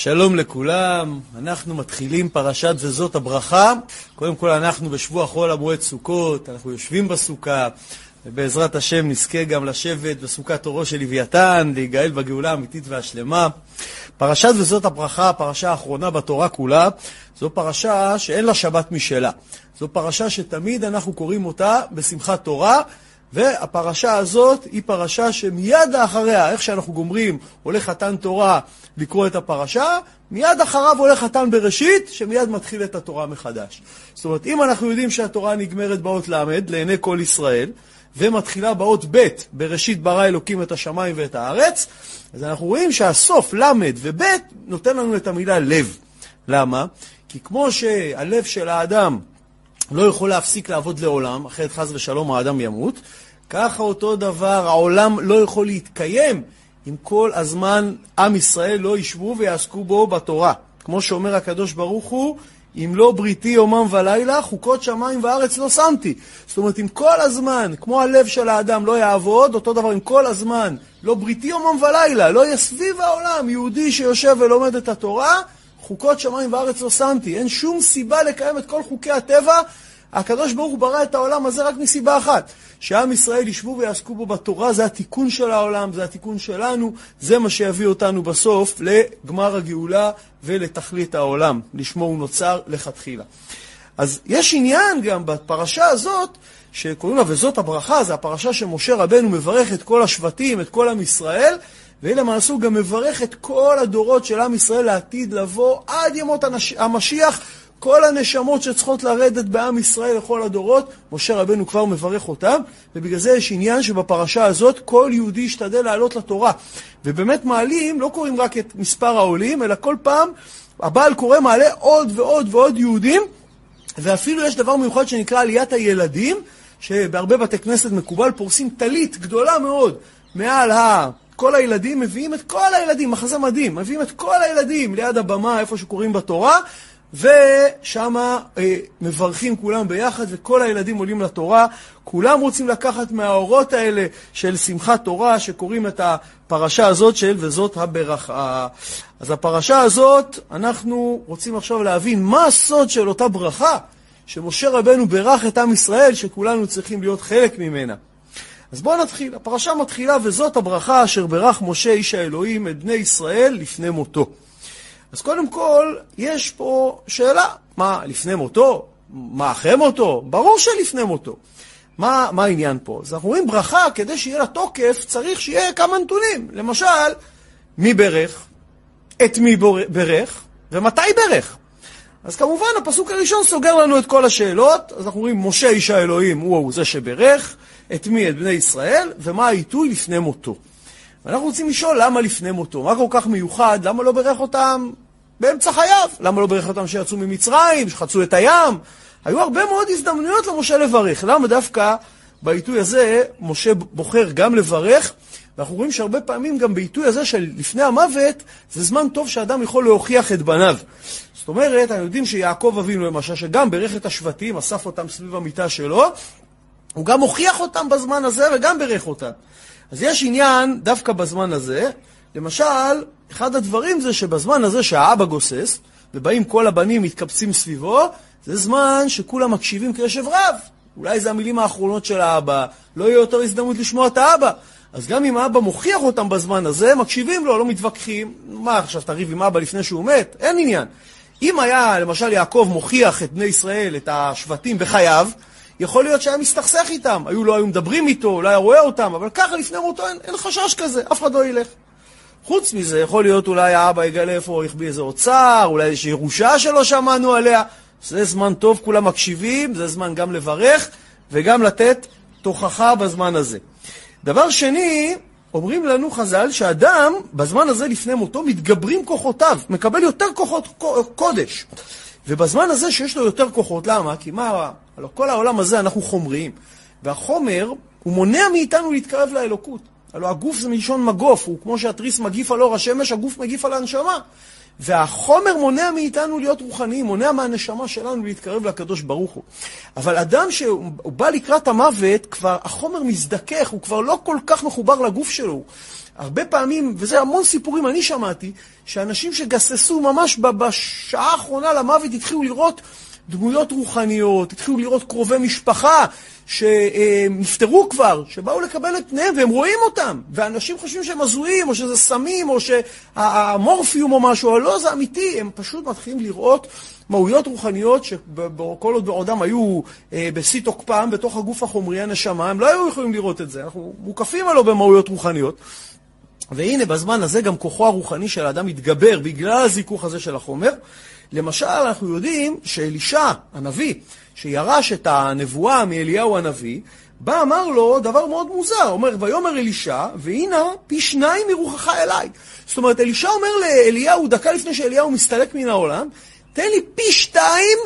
שלום לכולם, אנחנו מתחילים פרשת וזאת הברכה. קודם כל אנחנו בשבוע חול המועד סוכות, אנחנו יושבים בסוכה, ובעזרת השם נזכה גם לשבת בסוכת אורו של לוויתן, להיגאל בגאולה האמיתית והשלמה. פרשת וזאת הברכה, הפרשה האחרונה בתורה כולה, זו פרשה שאין לה שבת משלה. זו פרשה שתמיד אנחנו קוראים אותה בשמחת תורה, והפרשה הזאת היא פרשה שמיד אחריה, איך שאנחנו גומרים, הולך חתן תורה לקרוא את הפרשה, מיד אחריו הולך חתן בראשית, שמיד מתחיל את התורה מחדש. זאת אומרת, אם אנחנו יודעים שהתורה נגמרת באות ל', לעיני כל ישראל, ומתחילה באות ב', בראשית ברא אלוקים את השמיים ואת הארץ, אז אנחנו רואים שהסוף ל' וב' נותן לנו את המילה לב. למה? כי כמו שהלב של האדם לא יכול להפסיק לעבוד לעולם, אחרת חס ושלום האדם ימות, ככה אותו דבר העולם לא יכול להתקיים אם כל הזמן עם ישראל לא ישבו ויעסקו בו בתורה. כמו שאומר הקדוש ברוך הוא, אם לא בריתי יומם ולילה, חוקות שמיים וארץ לא שמתי. זאת אומרת, אם כל הזמן, כמו הלב של האדם לא יעבוד, אותו דבר, אם כל הזמן לא בריתי יומם ולילה, לא יהיה סביב העולם יהודי שיושב ולומד את התורה, חוקות שמיים וארץ לא שמתי. אין שום סיבה לקיים את כל חוקי הטבע. הקדוש ברוך הוא ברא את העולם הזה רק מסיבה אחת, שעם ישראל ישבו ויעסקו בו בתורה, זה התיקון של העולם, זה התיקון שלנו, זה מה שיביא אותנו בסוף לגמר הגאולה ולתכלית העולם, לשמו הוא נוצר לכתחילה. אז יש עניין גם בפרשה הזאת, שקוראים לה וזאת הברכה, זה הפרשה שמשה רבנו מברך את כל השבטים, את כל עם ישראל, ולמעשה הוא גם מברך את כל הדורות של עם ישראל לעתיד לבוא עד ימות המשיח, כל הנשמות שצריכות לרדת בעם ישראל לכל הדורות, משה רבנו כבר מברך אותם, ובגלל זה יש עניין שבפרשה הזאת כל יהודי ישתדל לעלות לתורה. ובאמת מעלים, לא קוראים רק את מספר העולים, אלא כל פעם הבעל קורא מעלה עוד ועוד ועוד יהודים, ואפילו יש דבר מיוחד שנקרא עליית הילדים, שבהרבה בתי כנסת מקובל, פורסים טלית גדולה מאוד מעל ה... כל הילדים, מביאים את כל הילדים, מחזה מדהים, מביאים את כל הילדים ליד הבמה, איפה שקוראים בתורה, ושם אה, מברכים כולם ביחד, וכל הילדים עולים לתורה. כולם רוצים לקחת מהאורות האלה של שמחת תורה, שקוראים את הפרשה הזאת של וזאת הברכה. אז הפרשה הזאת, אנחנו רוצים עכשיו להבין מה הסוד של אותה ברכה, שמשה רבנו ברך את עם ישראל, שכולנו צריכים להיות חלק ממנה. אז בואו נתחיל. הפרשה מתחילה, וזאת הברכה אשר ברך משה איש האלוהים את בני ישראל לפני מותו. אז קודם כל, יש פה שאלה, מה, לפני מותו? מה, אחרי מותו? ברור שלפני מותו. מה, מה העניין פה? אז אנחנו רואים ברכה, כדי שיהיה לה תוקף, צריך שיהיה כמה נתונים. למשל, מי ברך, את מי ברך, ומתי ברך. אז כמובן, הפסוק הראשון סוגר לנו את כל השאלות. אז אנחנו רואים, משה איש האלוהים הוא זה שברך, את מי? את בני ישראל, ומה העיתוי לפני מותו. ואנחנו רוצים לשאול למה לפני מותו, מה כל כך מיוחד, למה לא ברך אותם באמצע חייו? למה לא ברך אותם שיצאו ממצרים, שחצו את הים? היו הרבה מאוד הזדמנויות למשה לברך. למה דווקא בעיתוי הזה משה בוחר גם לברך? ואנחנו רואים שהרבה פעמים גם בעיתוי הזה של לפני המוות, זה זמן טוב שאדם יכול להוכיח את בניו. זאת אומרת, אנחנו יודעים שיעקב אבינו למשל, שגם ברך את השבטים, אסף אותם סביב המיטה שלו, הוא גם הוכיח אותם בזמן הזה וגם ברך אותם. אז יש עניין דווקא בזמן הזה, למשל, אחד הדברים זה שבזמן הזה שהאבא גוסס, ובאים כל הבנים מתקבצים סביבו, זה זמן שכולם מקשיבים קשב רב. אולי זה המילים האחרונות של האבא, לא יהיה יותר הזדמנות לשמוע את האבא. אז גם אם האבא מוכיח אותם בזמן הזה, מקשיבים לו, לא מתווכחים. מה, עכשיו תריב עם אבא לפני שהוא מת? אין עניין. אם היה, למשל, יעקב מוכיח את בני ישראל, את השבטים בחייו, יכול להיות שהיה מסתכסך איתם, היו לא היו מדברים איתו, לא היה רואה אותם, אבל ככה לפני מותו אין, אין חשש כזה, אף אחד לא ילך. חוץ מזה, יכול להיות אולי האבא יגלה איפה הוא החביא איזה אוצר, אולי איזושהי ירושה שלא שמענו עליה. זה זמן טוב, כולם מקשיבים, זה זמן גם לברך וגם לתת תוכחה בזמן הזה. דבר שני, אומרים לנו חז"ל שאדם, בזמן הזה לפני מותו, מתגברים כוחותיו, מקבל יותר כוחות קודש. ובזמן הזה שיש לו יותר כוחות, למה? כי מה, הלוא כל העולם הזה אנחנו חומריים, והחומר, הוא מונע מאיתנו להתקרב לאלוקות. הלוא הגוף זה מלשון מגוף, הוא כמו שהתריס מגיף על אור השמש, הגוף מגיף על הנשמה. והחומר מונע מאיתנו להיות רוחניים, מונע מהנשמה שלנו להתקרב לקדוש ברוך הוא. אבל אדם שהוא בא לקראת המוות, כבר החומר מזדכך, הוא כבר לא כל כך מחובר לגוף שלו. הרבה פעמים, וזה המון סיפורים אני שמעתי, שאנשים שגססו ממש בשעה האחרונה למוות התחילו לראות דמויות רוחניות, התחילו לראות קרובי משפחה שנפטרו כבר, שבאו לקבל את פניהם והם רואים אותם, ואנשים חושבים שהם הזויים, או שזה סמים, או שהמורפיום או משהו, אבל לא, זה אמיתי, הם פשוט מתחילים לראות מהויות רוחניות שכל עוד בעודם היו אה, בשיא תוקפם, בתוך הגוף החומרי, הנשמה, הם לא היו יכולים לראות את זה, אנחנו מוקפים הלוא במהויות רוחניות. והנה, בזמן הזה גם כוחו הרוחני של האדם מתגבר בגלל הזיכוך הזה של החומר. למשל, אנחנו יודעים שאלישע, הנביא, שירש את הנבואה מאליהו הנביא, בא אמר לו דבר מאוד מוזר, אומר, ויאמר אלישע, והנה פי שניים מרוחך אליי. זאת אומרת, אלישע אומר לאליהו, דקה לפני שאליהו מסתלק מן העולם, תן לי פי שתיים,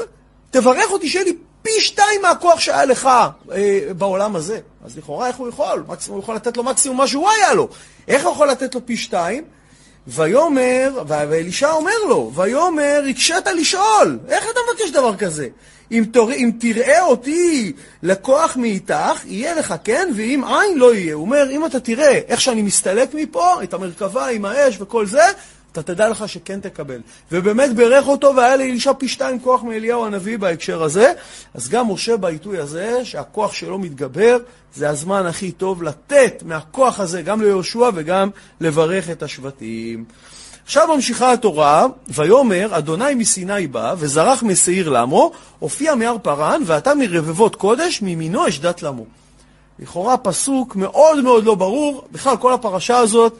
תברך אותי שיהיה לי פי שתיים מהכוח שהיה לך אה, בעולם הזה. אז לכאורה, איך הוא יכול? הוא יכול לתת לו מקסימום מה שהוא היה לו. איך הוא יכול לתת לו פי שתיים? ויאמר, ואלישע אומר לו, ויאמר, הקשת לשאול, איך אתה מבקש דבר כזה? אם, תור, אם תראה אותי לקוח מאיתך, יהיה לך כן, ואם אין לא יהיה. הוא אומר, אם אתה תראה איך שאני מסתלק מפה, את המרכבה עם האש וכל זה, אתה תדע לך שכן תקבל. ובאמת בירך אותו, והיה לאלישע פי שתיים כוח מאליהו הנביא בהקשר הזה. אז גם משה בעיתוי הזה, שהכוח שלו מתגבר, זה הזמן הכי טוב לתת מהכוח הזה גם ליהושע וגם לברך את השבטים. עכשיו ממשיכה התורה, ויאמר, אדוני מסיני בא, וזרח משעיר למו, הופיע מהר פרן, ואתה מרבבות קודש, מימינו אשדת למו. לכאורה פסוק מאוד מאוד לא ברור, בכלל כל הפרשה הזאת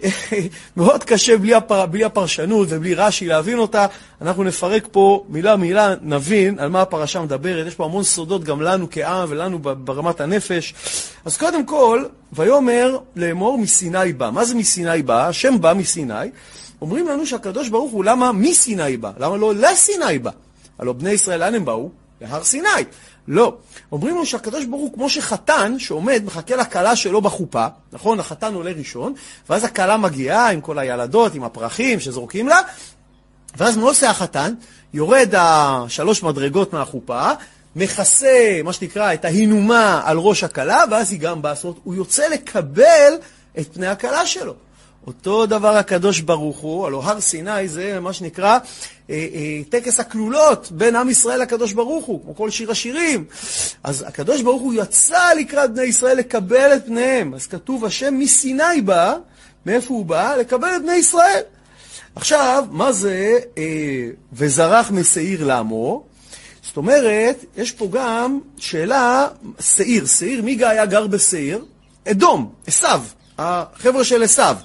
מאוד קשה בלי, הפר, בלי הפרשנות ובלי רש"י להבין אותה. אנחנו נפרק פה מילה מילה, נבין על מה הפרשה מדברת. יש פה המון סודות גם לנו כעם ולנו ברמת הנפש. אז קודם כל, ויאמר לאמור מסיני בא. מה זה מסיני בא? השם בא מסיני. אומרים לנו שהקדוש ברוך הוא, למה מסיני בא? למה לא לסיני בא? הלוא בני ישראל, לאן הם באו? להר סיני. לא. אומרים לנו שהקדוש ברוך הוא כמו שחתן שעומד, מחכה לכלה שלו בחופה, נכון? החתן עולה ראשון, ואז הכלה מגיעה עם כל הילדות, עם הפרחים שזורקים לה, ואז מה עושה החתן? יורד השלוש מדרגות מהחופה, מכסה, מה שנקרא, את ההינומה על ראש הכלה, ואז היא גם אומרת, הוא יוצא לקבל את פני הכלה שלו. אותו דבר הקדוש ברוך הוא, הלוא הר סיני זה מה שנקרא אה, אה, טקס הכלולות בין עם ישראל לקדוש ברוך הוא, כמו כל שיר השירים. אז הקדוש ברוך הוא יצא לקראת בני ישראל לקבל את פניהם. אז כתוב, השם מסיני בא, מאיפה הוא בא? לקבל את בני ישראל. עכשיו, מה זה אה, וזרח משעיר לעמו? זאת אומרת, יש פה גם שאלה, שעיר, שעיר, מי היה גר בשעיר? אדום, עשיו, החבר'ה של עשיו.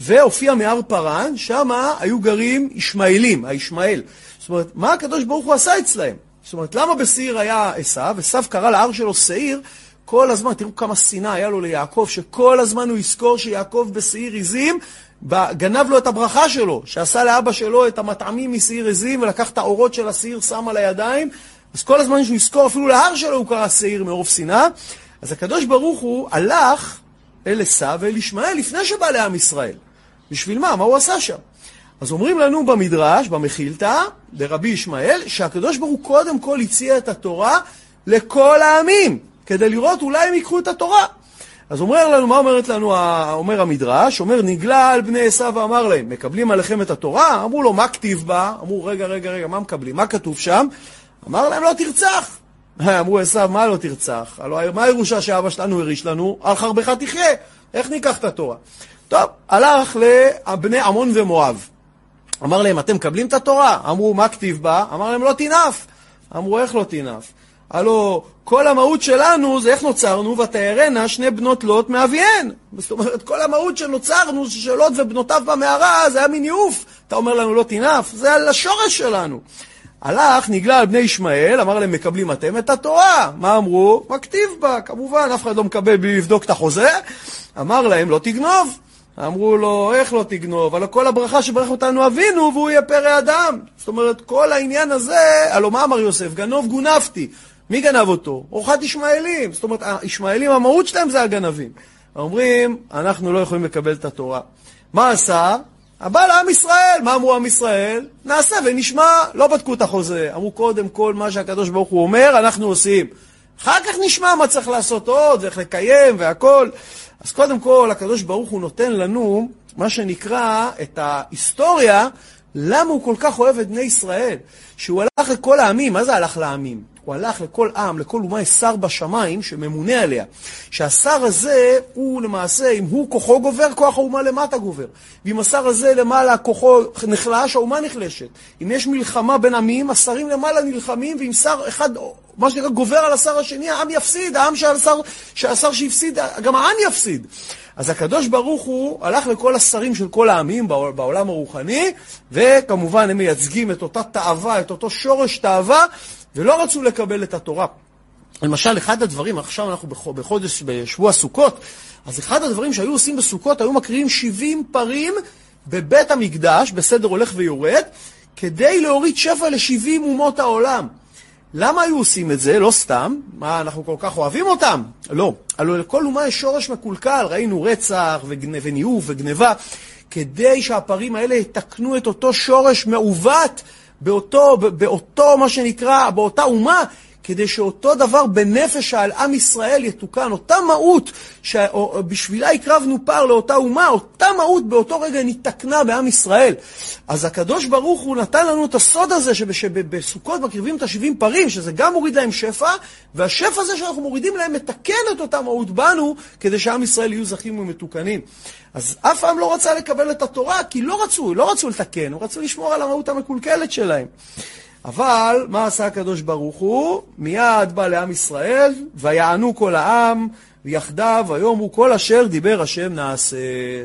והופיע מהר פרן, שם היו גרים ישמעאלים, הישמעאל. זאת אומרת, מה הקדוש ברוך הוא עשה אצלהם? זאת אומרת, למה בשעיר היה עשיו? עשיו קרא להר שלו שעיר כל הזמן, תראו כמה שנאה היה לו ליעקב, שכל הזמן הוא יזכור שיעקב בשעיר עזים, גנב לו את הברכה שלו, שעשה לאבא שלו את המטעמים משעיר עזים, ולקח את האורות של השעיר, שם על הידיים, אז כל הזמן שהוא יזכור, אפילו להר שלו הוא קרא שעיר מרוב שנאה. אז הקדוש ברוך הוא הלך אל עשיו ואל ישמעאל לפני שבא לעם ישראל. בשביל מה? מה הוא עשה שם? אז אומרים לנו במדרש, במחילתא, לרבי ישמעאל, שהקדוש ברוך הוא קודם כל הציע את התורה לכל העמים, כדי לראות אולי הם ייקחו את התורה. אז אומר לנו, מה אומרת לנו, אומר המדרש? אומר, נגלה על בני עשיו ואמר להם, מקבלים עליכם את התורה? אמרו לו, מה כתיב בה? אמרו, רגע, רגע, רגע, מה מקבלים? מה כתוב שם? אמר להם, לא תרצח. אמרו עשיו, מה לא תרצח? הלוא מה הירושה שאבא שלנו הריש לנו? על חרבך תחיה. איך ניקח את התורה? טוב, הלך לבני עמון ומואב. אמר להם, אתם מקבלים את התורה? אמרו, מה כתיב בה? אמר להם, לא תנאף. אמרו, איך לא תנאף? הלו, כל המהות שלנו זה איך נוצרנו, ותארנה שני בנות לוט מאביהן. זאת אומרת, כל המהות שנוצרנו, של לוט ובנותיו במערה, זה היה מין יעוף. אתה אומר לנו, לא תנאף? זה על השורש שלנו. הלך, נגלה על בני ישמעאל, אמר להם, מקבלים אתם את התורה. מה אמרו? מה כתיב בה? כמובן, אף אחד לא מקבל בלי לבדוק את החוזה. אמר להם, לא תגנוב. אמרו לו, איך לא תגנוב? הלוא כל הברכה שברך אותנו אבינו, והוא יהיה פרא אדם. זאת אומרת, כל העניין הזה, הלוא מה אמר יוסף? גנוב גונבתי. מי גנב אותו? אורחת ישמעאלים. זאת אומרת, הישמעאלים, המהות שלהם זה הגנבים. אומרים, אנחנו לא יכולים לקבל את התורה. מה עשה? הבא לעם ישראל. מה אמרו עם ישראל? נעשה ונשמע. לא בדקו את החוזה. אמרו, קודם כל, מה שהקדוש ברוך הוא אומר, אנחנו עושים. אחר כך נשמע מה צריך לעשות עוד, ואיך לקיים והכל. אז קודם כל, הקדוש ברוך הוא נותן לנו, מה שנקרא, את ההיסטוריה, למה הוא כל כך אוהב את בני ישראל. שהוא הלך לכל העמים, מה זה הלך לעמים? הוא הלך לכל עם, לכל אומה יש שר בשמיים שממונה עליה. שהשר הזה הוא למעשה, אם הוא כוחו גובר, כוח האומה למטה גובר. ואם השר הזה למעלה כוחו נחלש, האומה נחלשת. אם יש מלחמה בין עמים, השרים למעלה נלחמים, ואם שר אחד, מה שנקרא, גובר על השר השני, העם יפסיד, העם שהשר, שהפסיד, גם העם יפסיד. אז הקדוש ברוך הוא הלך לכל השרים של כל העמים בעולם הרוחני, וכמובן הם מייצגים את אותה תאווה, את אותו שורש תאווה, ולא רצו לקבל את התורה. למשל, אחד הדברים, עכשיו אנחנו בחודש, בשבוע סוכות, אז אחד הדברים שהיו עושים בסוכות, היו מקריאים 70 פרים בבית המקדש, בסדר הולך ויורד, כדי להוריד שפע ל-70 אומות העולם. למה היו עושים את זה? לא סתם. מה, אנחנו כל כך אוהבים אותם? לא. הלוא לכל אומה יש שורש מקולקל, ראינו רצח וניאוף וגניבה, כדי שהפרים האלה יתקנו את אותו שורש מעוות באותו, באותו, מה שנקרא, באותה אומה, כדי שאותו דבר בנפש על עם ישראל יתוקן, אותה מהות שבשבילה הקרבנו פר לאותה אומה, אותה מהות באותו רגע נתקנה בעם ישראל. אז הקדוש ברוך הוא נתן לנו את הסוד הזה שבסוכות מקריבים את השבעים פרים, שזה גם מוריד להם שפע, והשפע הזה שאנחנו מורידים להם מתקן את אותה מהות בנו, כדי שעם ישראל יהיו זכים ומתוקנים. אז אף פעם לא רצה לקבל את התורה, כי לא רצו, לא רצו לתקן, הם רצו לשמור על המהות המקולקלת שלהם. אבל מה עשה הקדוש ברוך הוא? מיד בא לעם ישראל, ויענו כל העם, ויחדיו ויאמרו כל אשר דיבר השם נעשה.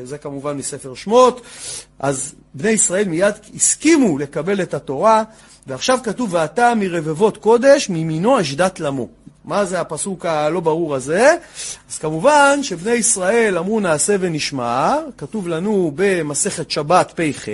זה כמובן מספר שמות. אז בני ישראל מיד הסכימו לקבל את התורה, ועכשיו כתוב, ואתה מרבבות קודש, מימינו אשדת למו. מה זה הפסוק הלא ברור הזה? אז כמובן שבני ישראל אמרו נעשה ונשמע, כתוב לנו במסכת שבת פ"ח,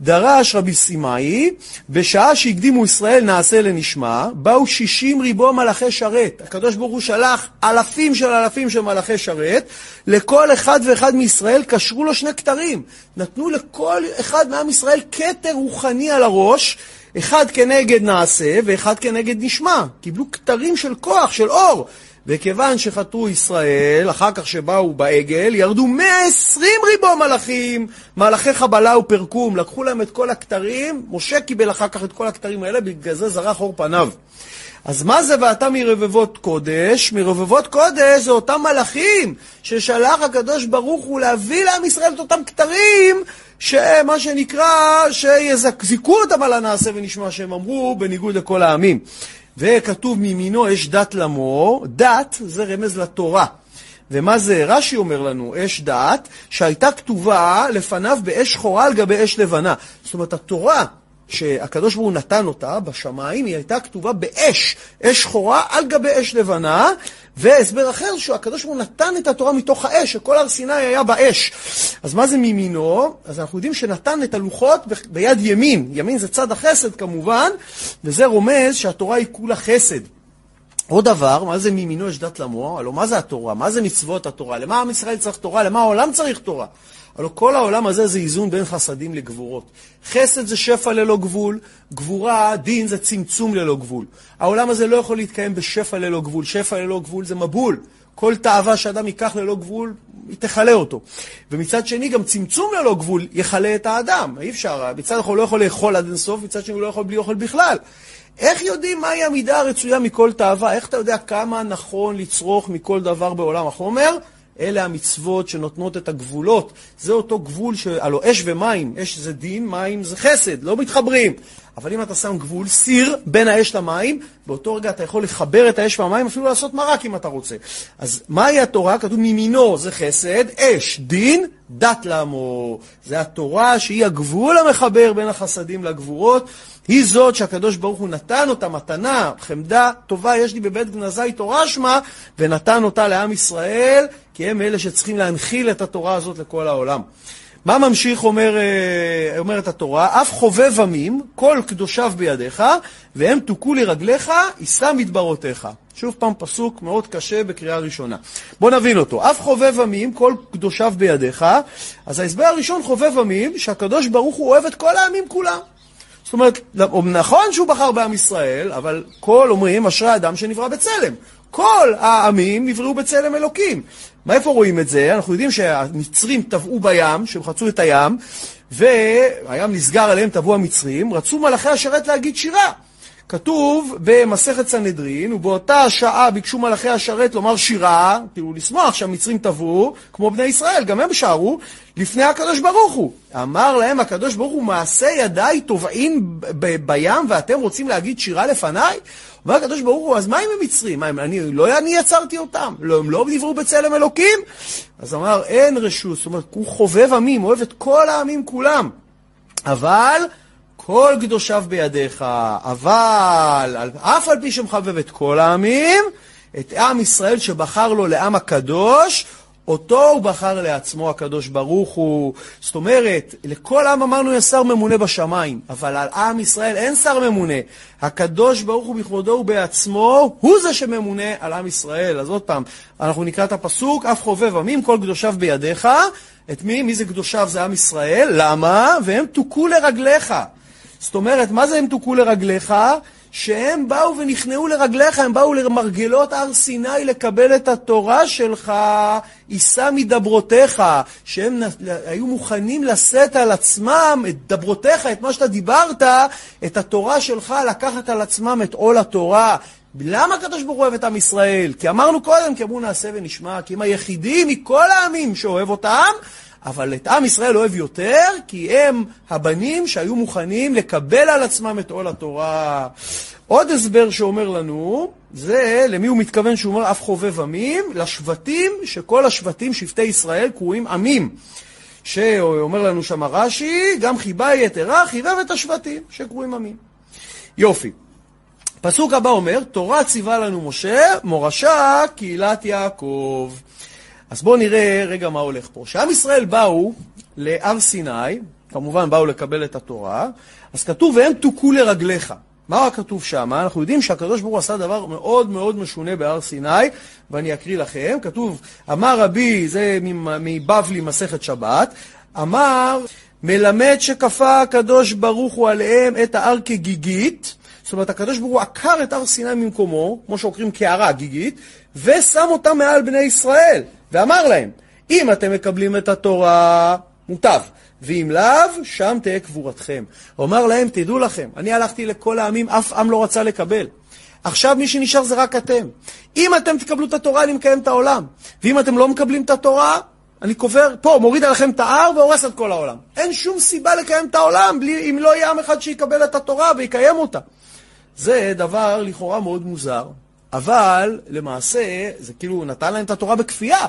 דרש רבי סימאי, בשעה שהקדימו ישראל נעשה לנשמע, באו שישים ריבו מלאכי שרת. הקדוש ברוך הוא שלח אלפים של אלפים של מלאכי שרת, לכל אחד ואחד מישראל קשרו לו שני כתרים. נתנו לכל אחד מעם ישראל כתר רוחני על הראש, אחד כנגד נעשה ואחד כנגד נשמע. קיבלו כתרים של כוח, של אור. וכיוון שחטאו ישראל, אחר כך שבאו בעגל, ירדו 120 ריבו מלאכים, מלאכי חבלה ופרקום, לקחו להם את כל הכתרים, משה קיבל אחר כך את כל הכתרים האלה, בגלל זה זרח אור פניו. אז מה זה ואתה מרבבות קודש? מרבבות קודש זה אותם מלאכים ששלח הקדוש ברוך הוא להביא לעם ישראל את אותם כתרים שמה שנקרא, שיזיקו אותם על הנעשה ונשמע שהם אמרו בניגוד לכל העמים. וכתוב מימינו אש דת למור, דת זה רמז לתורה. ומה זה? רש"י אומר לנו, אש דת, שהייתה כתובה לפניו באש שחורה על גבי אש לבנה. זאת אומרת, התורה שהקדוש ברוך הוא נתן אותה בשמיים, היא הייתה כתובה באש, אש שחורה על גבי אש לבנה, והסבר אחר שהקדוש ברוך הוא נתן את התורה מתוך האש, שכל הר סיני היה באש. אז מה זה מימינו? אז אנחנו יודעים שנתן את הלוחות ביד ימין, ימין זה צד החסד כמובן, וזה רומז שהתורה היא כולה חסד. עוד דבר, מה זה מימינו יש דת למוח? הלוא מה זה התורה? מה זה מצוות התורה? למה עם ישראל צריך תורה? למה העולם צריך תורה? הלוא כל העולם הזה זה איזון בין חסדים לגבורות. חסד זה שפע ללא גבול, גבורה, דין זה צמצום ללא גבול. העולם הזה לא יכול להתקיים בשפע ללא גבול. שפע ללא גבול זה מבול. כל תאווה שאדם ייקח ללא גבול, היא תכלה אותו. ומצד שני, גם צמצום ללא גבול יכלה את האדם. אי אפשר, מצד אחד הוא לא יכול לאכול עד אינסוף, מצד שני הוא לא יכול בלי אוכל בכלל. איך יודעים מהי המידה הרצויה מכל תאווה? איך אתה יודע כמה נכון לצרוך מכל דבר בעולם החומר? אלה המצוות שנותנות את הגבולות. זה אותו גבול, ש... אש ומים, אש זה דין, מים זה חסד, לא מתחברים. אבל אם אתה שם גבול, סיר, בין האש למים, באותו רגע אתה יכול לחבר את האש והמים, אפילו לעשות מרק אם אתה רוצה. אז מהי התורה? כתוב מימינו זה חסד, אש, דין, דת לעמו. זה התורה שהיא הגבול המחבר בין החסדים לגבורות. היא זאת שהקדוש ברוך הוא נתן אותה מתנה, חמדה טובה יש לי בבית גנזי תורה שמה, ונתן אותה לעם ישראל, כי הם אלה שצריכים להנחיל את התורה הזאת לכל העולם. מה ממשיך אומר, אה, אומרת התורה? אף חובב עמים, כל קדושיו בידיך, והם תוכו לרגליך, יישא מדברותיך. שוב פעם פסוק מאוד קשה בקריאה ראשונה. בואו נבין אותו. אף חובב עמים, כל קדושיו בידיך. אז ההסבר הראשון, חובב עמים, שהקדוש ברוך הוא אוהב את כל העמים כולם. זאת אומרת, נכון שהוא בחר בעם ישראל, אבל כל אומרים, אשרי האדם שנברא בצלם. כל העמים נבראו בצלם אלוקים. מאיפה רואים את זה? אנחנו יודעים שהמצרים טבעו בים, שהם חצו את הים, והים נסגר עליהם, טבעו המצרים, רצו מלאכי השרת להגיד שירה. כתוב במסכת סנהדרין, ובאותה שעה ביקשו מלאכי השרת לומר שירה, כאילו לשמוח שהמצרים טבעו, כמו בני ישראל, גם הם שרו, לפני הקדוש ברוך הוא. אמר להם הקדוש ברוך הוא, מעשה ידיי טובעין בים, ואתם רוצים להגיד שירה לפניי? אומר הקדוש ברוך הוא, אז מה עם המצרים? מה, אני, לא אני יצרתי אותם? לא, הם לא נבראו בצלם אלוקים? אז אמר, אין רשות, זאת אומרת, הוא חובב עמים, אוהב את כל העמים כולם. אבל... כל קדושיו בידיך, אבל אף על פי שמחבב את כל העמים, את עם ישראל שבחר לו לעם הקדוש, אותו הוא בחר לעצמו הקדוש ברוך הוא. זאת אומרת, לכל עם אמרנו יש שר ממונה בשמיים, אבל על עם ישראל אין שר ממונה. הקדוש ברוך הוא בכבודו ובעצמו, הוא זה שממונה על עם ישראל. אז עוד פעם, אנחנו נקרא את הפסוק, אף חובב עמים, כל קדושיו בידיך. את מי? מי זה קדושיו? זה עם ישראל. למה? והם תוכו לרגליך. זאת אומרת, מה זה הם תוכו לרגליך? שהם באו ונכנעו לרגליך, הם באו למרגלות הר סיני לקבל את התורה שלך, יישא מדברותיך, שהם היו מוכנים לשאת על עצמם את דברותיך, את מה שאתה דיברת, את התורה שלך, לקחת על עצמם את עול התורה. למה הקדוש ברוך הוא אוהב את עם ישראל? כי אמרנו קודם, כי אמרו נעשה ונשמע, כי הם היחידים מכל העמים שאוהב אותם, אבל את עם ישראל אוהב יותר, כי הם הבנים שהיו מוכנים לקבל על עצמם את עול התורה. עוד הסבר שאומר לנו, זה למי הוא מתכוון שהוא אומר אף חובב עמים? לשבטים, שכל השבטים, שבטי ישראל, קרויים עמים. שאומר לנו שם רש"י, גם חיבה יתרה, חיבב את השבטים שקרויים עמים. יופי. פסוק הבא אומר, תורה ציווה לנו משה, מורשה קהילת יעקב. אז בואו נראה רגע מה הולך פה. כשעם ישראל באו להר סיני, כמובן באו לקבל את התורה, אז כתוב, והם תוכו לרגליך. מה כתוב שם? אנחנו יודעים שהקדוש ברוך הוא עשה דבר מאוד מאוד משונה בהר סיני, ואני אקריא לכם. כתוב, אמר רבי, זה מבבלי מסכת שבת, אמר, מלמד שכפה הקדוש ברוך הוא עליהם את ההר כגיגית, זאת אומרת, הקדוש ברוך הוא עקר את הר סיני ממקומו, כמו שעוקרים קערה גיגית, ושם אותה מעל בני ישראל. ואמר להם, אם אתם מקבלים את התורה, מוטב, ואם לאו, שם תהא קבורתכם. הוא אמר להם, תדעו לכם, אני הלכתי לכל העמים, אף עם לא רצה לקבל. עכשיו מי שנשאר זה רק אתם. אם אתם תקבלו את התורה, אני מקיים את העולם. ואם אתם לא מקבלים את התורה, אני קובר, פה, מוריד עליכם את ההר והורס את כל העולם. אין שום סיבה לקיים את העולם בלי, אם לא יהיה עם אחד שיקבל את התורה ויקיים אותה. זה דבר לכאורה מאוד מוזר, אבל למעשה זה כאילו נתן להם את התורה בכפייה.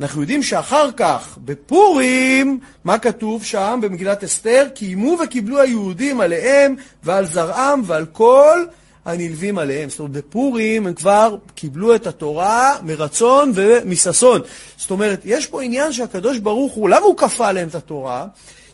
אנחנו יודעים שאחר כך, בפורים, מה כתוב שם במגילת אסתר? קיימו וקיבלו היהודים עליהם ועל זרעם ועל כל הנלווים עליהם. זאת אומרת, בפורים הם כבר קיבלו את התורה מרצון ומששון. זאת אומרת, יש פה עניין שהקדוש ברוך הוא, למה הוא כפה עליהם את התורה?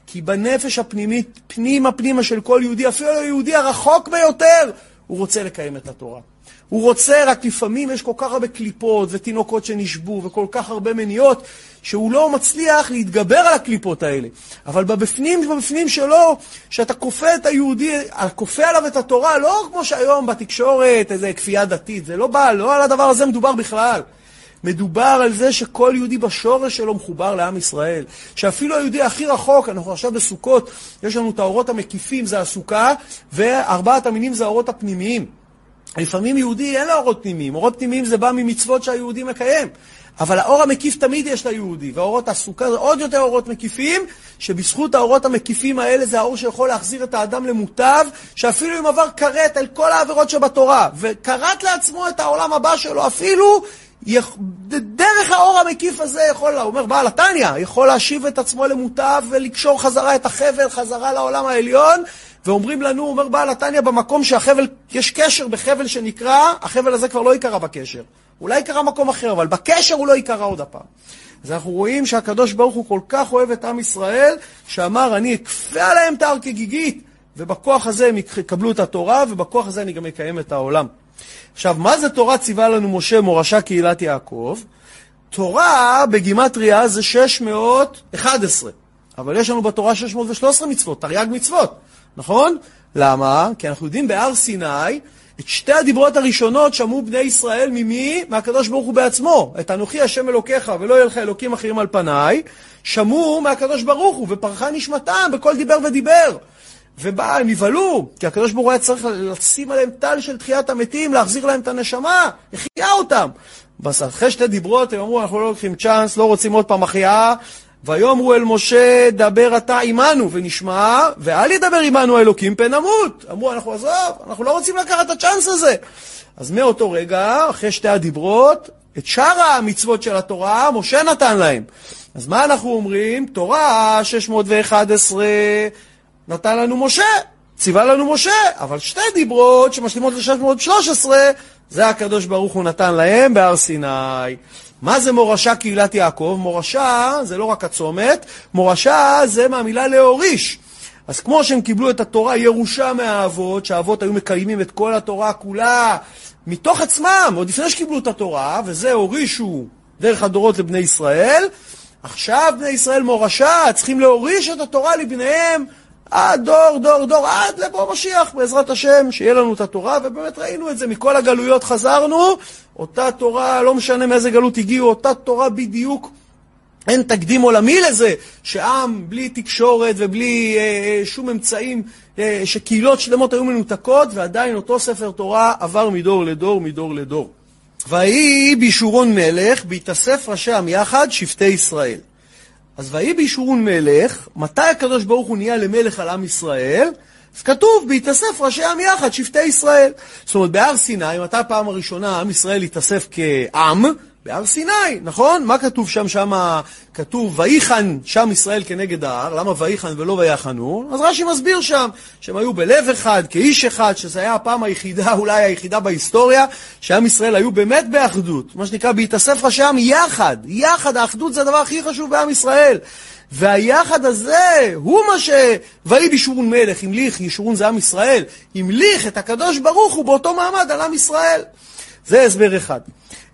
כי בנפש הפנימית, פנימה פנימה של כל יהודי, אפילו היהודי הרחוק ביותר, הוא רוצה לקיים את התורה. הוא רוצה, רק לפעמים יש כל כך הרבה קליפות ותינוקות שנשבו וכל כך הרבה מניות, שהוא לא מצליח להתגבר על הקליפות האלה. אבל בבפנים, בבפנים שלו, שאתה כופה את היהודי, כופה עליו את התורה, לא כמו שהיום בתקשורת, איזה כפייה דתית, זה לא בא, לא על הדבר הזה מדובר בכלל. מדובר על זה שכל יהודי בשורש שלו מחובר לעם ישראל. שאפילו היהודי הכי רחוק, אנחנו עכשיו בסוכות, יש לנו את האורות המקיפים, זה הסוכה, וארבעת המינים זה האורות הפנימיים. לפעמים יהודי אין לו אורות פנימיים, אורות פנימיים זה בא ממצוות שהיהודי מקיים. אבל האור המקיף תמיד יש ליהודי, והאורות הסוכה זה עוד יותר אורות מקיפים, שבזכות האורות המקיפים האלה זה האור שיכול להחזיר את האדם למוטב, שאפילו אם עבר כרת על כל העבירות שבתורה, וכרת לעצמו את העולם הבא שלו, אפילו דרך האור המקיף הזה יכול, הוא אומר בעל התניא, יכול להשיב את עצמו למוטב ולקשור חזרה את החבל חזרה לעולם העליון, ואומרים לנו, אומר בעל התניא, במקום שהחבל, יש קשר בחבל שנקרא, החבל הזה כבר לא ייקרא בקשר. אולי ייקרא מקום אחר, אבל בקשר הוא לא ייקרא עוד הפעם. אז אנחנו רואים שהקדוש ברוך הוא כל כך אוהב את עם ישראל, שאמר, אני אכפה עליהם את ההר כגיגית, ובכוח הזה הם יקבלו את התורה, ובכוח הזה אני גם אקיים את העולם. עכשיו, מה זה תורה ציווה לנו משה מורשה קהילת יעקב? תורה בגימטריה זה 611, אבל יש לנו בתורה 613 מצוות, תרי"ג מצוות. נכון? למה? כי אנחנו יודעים בהר סיני, את שתי הדיברות הראשונות שמעו בני ישראל ממי? מהקדוש ברוך הוא בעצמו. את אנוכי השם אלוקיך ולא יהיה לך אלוקים אחרים על פניי, שמעו מהקדוש ברוך הוא, ופרחה נשמתם בכל דיבר ודיבר. ובא, הם נבהלו, כי הקדוש ברוך הוא היה צריך לשים עליהם טל של תחיית המתים, להחזיר להם את הנשמה, החיה אותם. אחרי שתי דיברות הם אמרו, אנחנו לא לוקחים צ'אנס, לא רוצים עוד פעם החייאה. ויאמרו אל משה, דבר אתה עמנו ונשמע, ואל ידבר עמנו האלוקים פן נמות. אמרו, אנחנו עזוב, אנחנו לא רוצים לקחת את הצ'אנס הזה. אז מאותו רגע, אחרי שתי הדיברות, את שאר המצוות של התורה, משה נתן להם. אז מה אנחנו אומרים? תורה 611 נתן לנו משה, ציווה לנו משה, אבל שתי דיברות שמשלימות ל-613, זה הקדוש ברוך הוא נתן להם בהר סיני. מה זה מורשה קהילת יעקב? מורשה זה לא רק הצומת, מורשה זה מהמילה להוריש. אז כמו שהם קיבלו את התורה ירושה מהאבות, שהאבות היו מקיימים את כל התורה כולה מתוך עצמם, עוד לפני שקיבלו את התורה, וזה הורישו דרך הדורות לבני ישראל, עכשיו בני ישראל מורשה צריכים להוריש את התורה לבניהם עד דור, דור, דור, עד לבוא משיח, בעזרת השם, שיהיה לנו את התורה, ובאמת ראינו את זה, מכל הגלויות חזרנו, אותה תורה, לא משנה מאיזה גלות הגיעו, אותה תורה בדיוק. אין תקדים עולמי לזה שעם בלי תקשורת ובלי אה, אה, שום אמצעים, אה, שקהילות שלמות היו מנותקות, ועדיין אותו ספר תורה עבר מדור לדור, מדור לדור. ויהי בישורון מלך, בהתאסף ראשי עם יחד, שבטי ישראל. אז ויהי בישורון מלך, מתי הקדוש ברוך הוא נהיה למלך על עם ישראל? אז כתוב, בהתאסף ראשי עם יחד, שבטי ישראל. זאת אומרת, בהר סיני, מתי הפעם הראשונה עם ישראל התאסף כעם? בהר סיני, נכון? מה כתוב שם? שם כתוב, ויחן שם ישראל כנגד ההר, למה ויחן ולא ויחנו? אז רש"י מסביר שם, שהם היו בלב אחד, כאיש אחד, שזו הייתה הפעם היחידה, אולי היחידה בהיסטוריה, שעם ישראל היו באמת באחדות. מה שנקרא, בהתאסף ראשי עם יחד. יחד, האחדות זה הדבר הכי חשוב בעם ישראל. והיחד הזה הוא מה ש... ויהי בישורון מלך, המליך, ישורון זה עם ישראל, המליך את הקדוש ברוך הוא באותו מעמד על עם ישראל. זה הסבר אחד.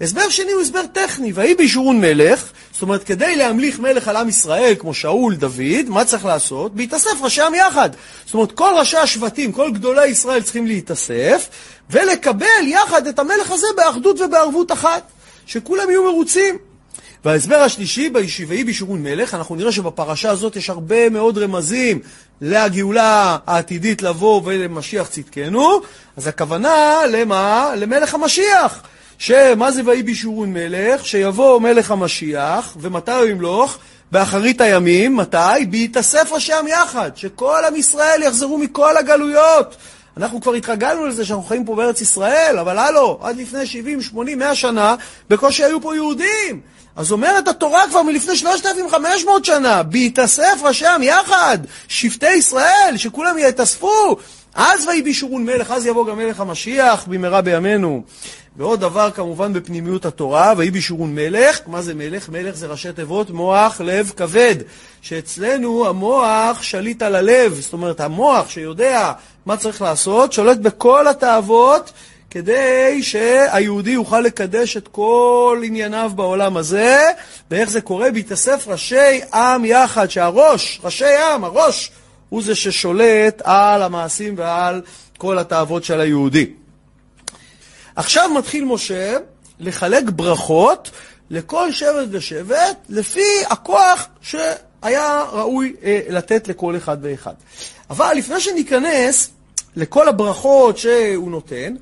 הסבר שני הוא הסבר טכני, ויהי בישורון מלך, זאת אומרת, כדי להמליך מלך על עם ישראל, כמו שאול, דוד, מה צריך לעשות? בהתאסף ראשי עם יחד. זאת אומרת, כל ראשי השבטים, כל גדולי ישראל צריכים להתאסף, ולקבל יחד את המלך הזה באחדות ובערבות אחת, שכולם יהיו מרוצים. וההסבר השלישי, בישיבי בישורון מלך, אנחנו נראה שבפרשה הזאת יש הרבה מאוד רמזים לגאולה העתידית לבוא ולמשיח צדקנו, אז הכוונה למה? למלך המשיח. שמה זה ויהי בישורון מלך? שיבוא מלך המשיח, ומתי הוא ימלוך? באחרית הימים, מתי? בהתאסף עם יחד, שכל עם ישראל יחזרו מכל הגלויות. אנחנו כבר התרגלנו לזה שאנחנו חיים פה בארץ ישראל, אבל הלו, עד לפני 70, 80, 100 שנה, בקושי היו פה יהודים. אז אומרת התורה כבר מלפני 3,500 שנה, בהתאסף עם יחד, שבטי ישראל, שכולם יתאספו, אז ויהי בישורון מלך, אז יבוא גם מלך המשיח במהרה בימינו. ועוד דבר כמובן בפנימיות התורה, ויהי בישורון מלך, מה זה מלך? מלך זה ראשי תיבות מוח, לב, כבד. שאצלנו המוח שליט על הלב, זאת אומרת המוח שיודע מה צריך לעשות, שולט בכל התאוות כדי שהיהודי יוכל לקדש את כל ענייניו בעולם הזה, ואיך זה קורה? בהתאסף ראשי עם יחד, שהראש, ראשי עם, הראש, הוא זה ששולט על המעשים ועל כל התאוות של היהודי. עכשיו מתחיל משה לחלק ברכות לכל שבט ושבט לפי הכוח שהיה ראוי אה, לתת לכל אחד ואחד. אבל לפני שניכנס לכל הברכות שהוא נותן,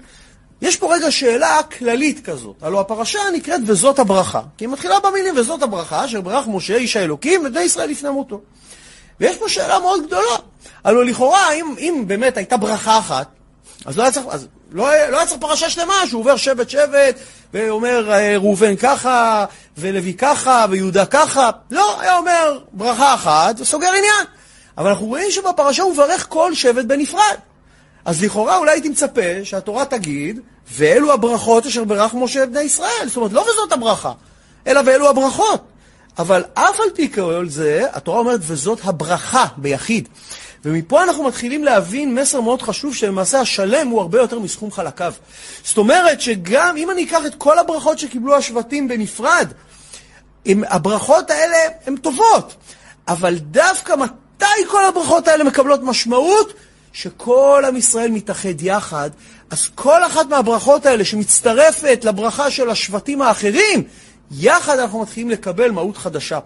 יש פה רגע שאלה כללית כזאת. הלוא הפרשה נקראת וזאת הברכה. כי היא מתחילה במילים וזאת הברכה, אשר ברך משה איש האלוקים ובני ישראל לפני מותו. ויש פה שאלה מאוד גדולה. הלוא לכאורה, אם, אם באמת הייתה ברכה אחת, אז לא היה צריך, אז לא, לא היה צריך פרשה שלמה שהוא עובר שבט שבט ואומר אה, ראובן ככה ולוי ככה ויהודה ככה. לא, היה אומר ברכה אחת וסוגר עניין. אבל אנחנו רואים שבפרשה הוא מברך כל שבט בנפרד. אז לכאורה אולי הייתי מצפה שהתורה תגיד, ואלו הברכות אשר ברך משה בני ישראל. זאת אומרת, לא וזאת הברכה, אלא ואלו הברכות. אבל אף על פי כל זה, התורה אומרת, וזאת הברכה ביחיד. ומפה אנחנו מתחילים להבין מסר מאוד חשוב, שלמעשה השלם הוא הרבה יותר מסכום חלקיו. זאת אומרת שגם אם אני אקח את כל הברכות שקיבלו השבטים בנפרד, עם, הברכות האלה הן טובות, אבל דווקא מתי כל הברכות האלה מקבלות משמעות? שכל עם ישראל מתאחד יחד, אז כל אחת מהברכות האלה שמצטרפת לברכה של השבטים האחרים, יחד אנחנו מתחילים לקבל מהות חדשה.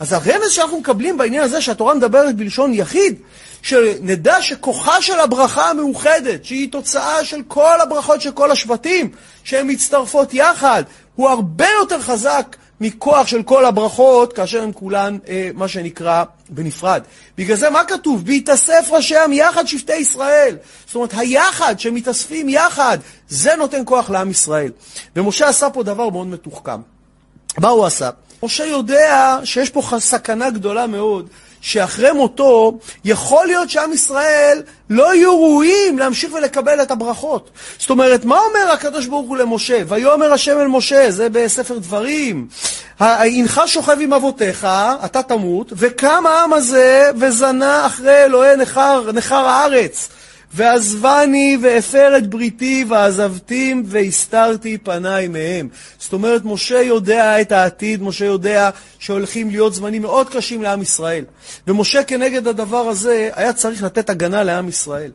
אז הרמז שאנחנו מקבלים בעניין הזה, שהתורה מדברת בלשון יחיד, שנדע שכוחה של הברכה המאוחדת, שהיא תוצאה של כל הברכות של כל השבטים, שהן מצטרפות יחד, הוא הרבה יותר חזק מכוח של כל הברכות, כאשר הן כולן, אה, מה שנקרא, בנפרד. בגלל זה מה כתוב? בהתאסף ראשי עם יחד שבטי ישראל. זאת אומרת, היחד שמתאספים יחד, זה נותן כוח לעם ישראל. ומשה עשה פה דבר מאוד מתוחכם. מה הוא עשה? משה יודע שיש פה סכנה גדולה מאוד, שאחרי מותו יכול להיות שעם ישראל לא יהיו ראויים להמשיך ולקבל את הברכות. זאת אומרת, מה אומר הקדוש ברוך הוא למשה? ויאמר השם אל משה, זה בספר דברים. הנך שוכב עם אבותיך, אתה תמות, וקם העם הזה וזנה אחרי אלוהי נכר, נכר הארץ. ועזבני והפר את בריתי ועזבתים והסתרתי פניי מהם. זאת אומרת, משה יודע את העתיד, משה יודע שהולכים להיות זמנים מאוד קשים לעם ישראל. ומשה כנגד הדבר הזה היה צריך לתת הגנה לעם ישראל.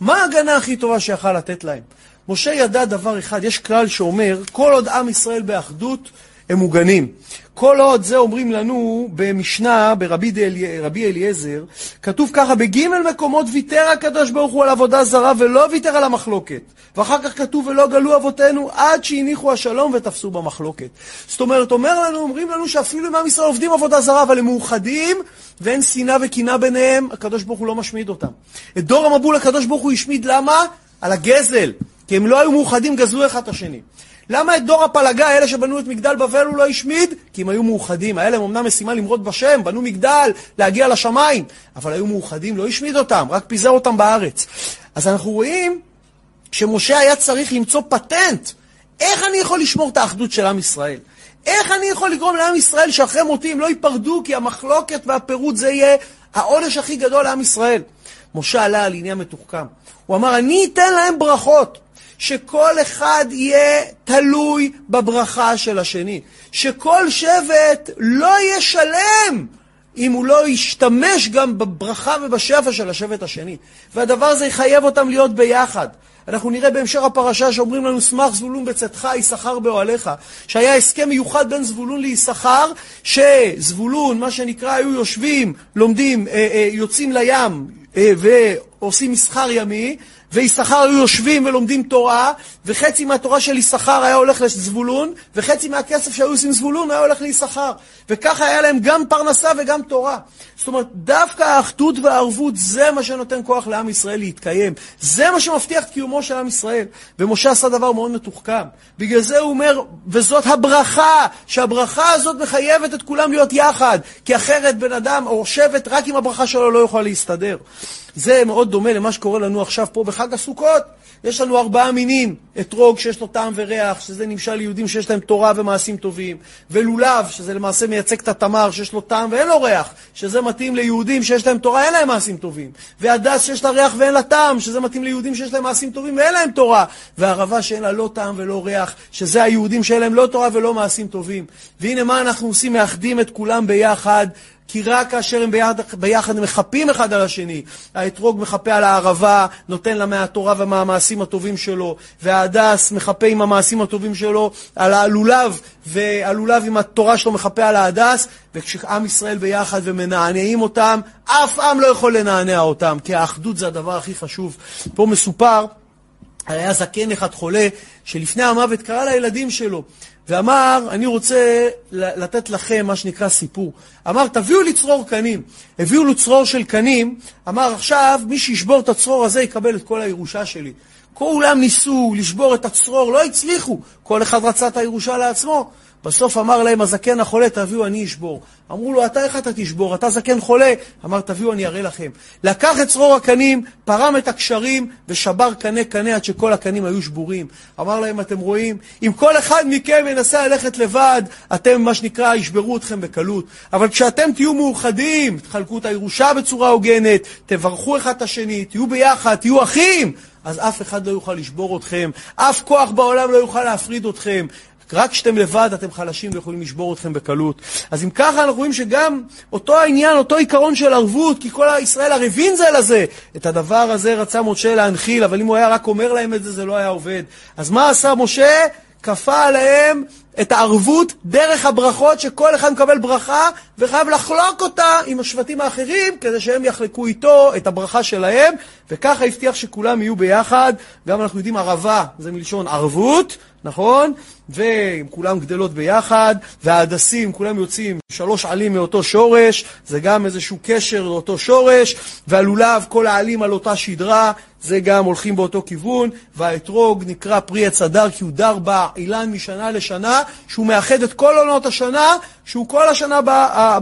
מה ההגנה הכי טובה שיכל לתת להם? משה ידע דבר אחד, יש כלל שאומר, כל עוד עם ישראל באחדות, הם מוגנים. כל עוד זה אומרים לנו במשנה, ברבי דלי, אליעזר, כתוב ככה, בגימל מקומות ויתר הקדוש ברוך הוא על עבודה זרה ולא ויתר על המחלוקת. ואחר כך כתוב, ולא גלו אבותינו עד שהניחו השלום ותפסו במחלוקת. זאת אומרת, אומר לנו, אומרים לנו שאפילו אם עם ישראל עובדים עבודה זרה, אבל הם מאוחדים, ואין שנאה וקינה ביניהם, הקדוש ברוך הוא לא משמיד אותם. את דור המבול הקדוש ברוך הוא השמיד, למה? על הגזל. כי הם לא היו מאוחדים, גזלו אחד את השני. למה את דור הפלגה, אלה שבנו את מגדל בבל, הוא לא השמיד? כי הם היו מאוחדים. היה להם אמנם משימה למרוד בשם, בנו מגדל, להגיע לשמיים, אבל היו מאוחדים, לא השמיד אותם, רק פיזר אותם בארץ. אז אנחנו רואים שמשה היה צריך למצוא פטנט. איך אני יכול לשמור את האחדות של עם ישראל? איך אני יכול לגרום לעם ישראל שאחרי מותי הם לא ייפרדו, כי המחלוקת והפירוד זה יהיה העונש הכי גדול לעם ישראל. משה עלה על עניין מתוחכם. הוא אמר, אני אתן להם ברכות. שכל אחד יהיה תלוי בברכה של השני. שכל שבט לא יהיה שלם אם הוא לא ישתמש גם בברכה ובשפע של השבט השני. והדבר הזה יחייב אותם להיות ביחד. אנחנו נראה בהמשך הפרשה שאומרים לנו, שמח זבולון בצאתך, יששכר באוהליך, שהיה הסכם מיוחד בין זבולון ליששכר, שזבולון, מה שנקרא, היו יושבים, לומדים, אה, אה, יוצאים לים אה, ועושים מסחר ימי, ויששכר היו יושבים ולומדים תורה, וחצי מהתורה של יששכר היה הולך לזבולון, וחצי מהכסף שהיו עושים זבולון היה הולך ליששכר. וככה היה להם גם פרנסה וגם תורה. זאת אומרת, דווקא האחדות והערבות זה מה שנותן כוח לעם ישראל להתקיים. זה מה שמבטיח את קיומו של עם ישראל. ומשה עשה דבר מאוד מתוחכם. בגלל זה הוא אומר, וזאת הברכה, שהברכה הזאת מחייבת את כולם להיות יחד, כי אחרת בן אדם או שבט רק עם הברכה שלו לא יוכל להסתדר. זה מאוד דומה למה שקורה לנו עכשיו פה בחג הסוכות. יש לנו ארבעה מינים, אתרוג שיש לו טעם וריח, שזה נמשל ליהודים שיש להם תורה ומעשים טובים, ולולב, שזה למעשה מייצג את התמר, שיש לו טעם ואין לו ריח, שזה מתאים ליהודים שיש להם תורה, אין להם מעשים טובים, והדס שיש לה ריח ואין לה טעם, שזה מתאים ליהודים שיש להם מעשים טובים ואין להם תורה, והערבה שאין לה לא טעם ולא ריח, שזה היהודים שאין להם לא תורה ולא מעשים טובים. והנה מה אנחנו עושים? מאחדים את כולם ביחד כי רק כאשר הם ביחד, ביחד מחפים אחד על השני. האתרוג מחפה על הערבה, נותן לה מהתורה ומהמעשים הטובים שלו, וההדס מחפה עם המעשים הטובים שלו על הלולב, והלולב עם התורה שלו מחפה על ההדס, וכשעם ישראל ביחד ומנענעים אותם, אף עם לא יכול לנענע אותם, כי האחדות זה הדבר הכי חשוב. פה מסופר, היה זקן אחד חולה, שלפני המוות קרא לילדים שלו, ואמר, אני רוצה לתת לכם מה שנקרא סיפור. אמר, תביאו לי צרור קנים. הביאו לו צרור של קנים, אמר, עכשיו מי שישבור את הצרור הזה יקבל את כל הירושה שלי. כולם ניסו לשבור את הצרור, לא הצליחו. כל אחד רצה את הירושה לעצמו. בסוף אמר להם הזקן החולה, תביאו, אני אשבור. אמרו לו, אתה איך אתה תשבור? אתה זקן חולה. אמר, תביאו, אני אראה לכם. לקח את צרור הקנים, פרם את הקשרים, ושבר קנה קנה עד שכל הקנים היו שבורים. אמר להם, אתם רואים? אם כל אחד מכם ינסה ללכת לבד, אתם, מה שנקרא, ישברו אתכם בקלות. אבל כשאתם תהיו מאוחדים, תחלקו את הירושה בצורה הוגנת, תברכו אחד את השני, תהיו ביחד, תהיו אחים, אז אף אחד לא יוכל לשבור אתכם, אף כוח בעולם לא יוכל להפריד אתכם. רק כשאתם לבד אתם חלשים ויכולים לשבור אתכם בקלות. אז אם ככה אנחנו רואים שגם אותו העניין, אותו עיקרון של ערבות, כי כל ישראל ערבים זה לזה, את הדבר הזה רצה משה להנחיל, אבל אם הוא היה רק אומר להם את זה, זה לא היה עובד. אז מה עשה משה? כפה עליהם את הערבות דרך הברכות, שכל אחד מקבל ברכה וחייב לחלוק אותה עם השבטים האחרים, כדי שהם יחלקו איתו את הברכה שלהם, וככה הבטיח שכולם יהיו ביחד. גם אנחנו יודעים ערבה, זה מלשון ערבות, נכון? וכולם גדלות ביחד, וההדסים, כולם יוצאים שלוש עלים מאותו שורש, זה גם איזשהו קשר לאותו שורש, והלולב, כל העלים על אותה שדרה, זה גם הולכים באותו כיוון, והאתרוג נקרא פרי עץ הדר, כי הוא דר באילן משנה לשנה, שהוא מאחד את כל עונות השנה, שהוא כל השנה,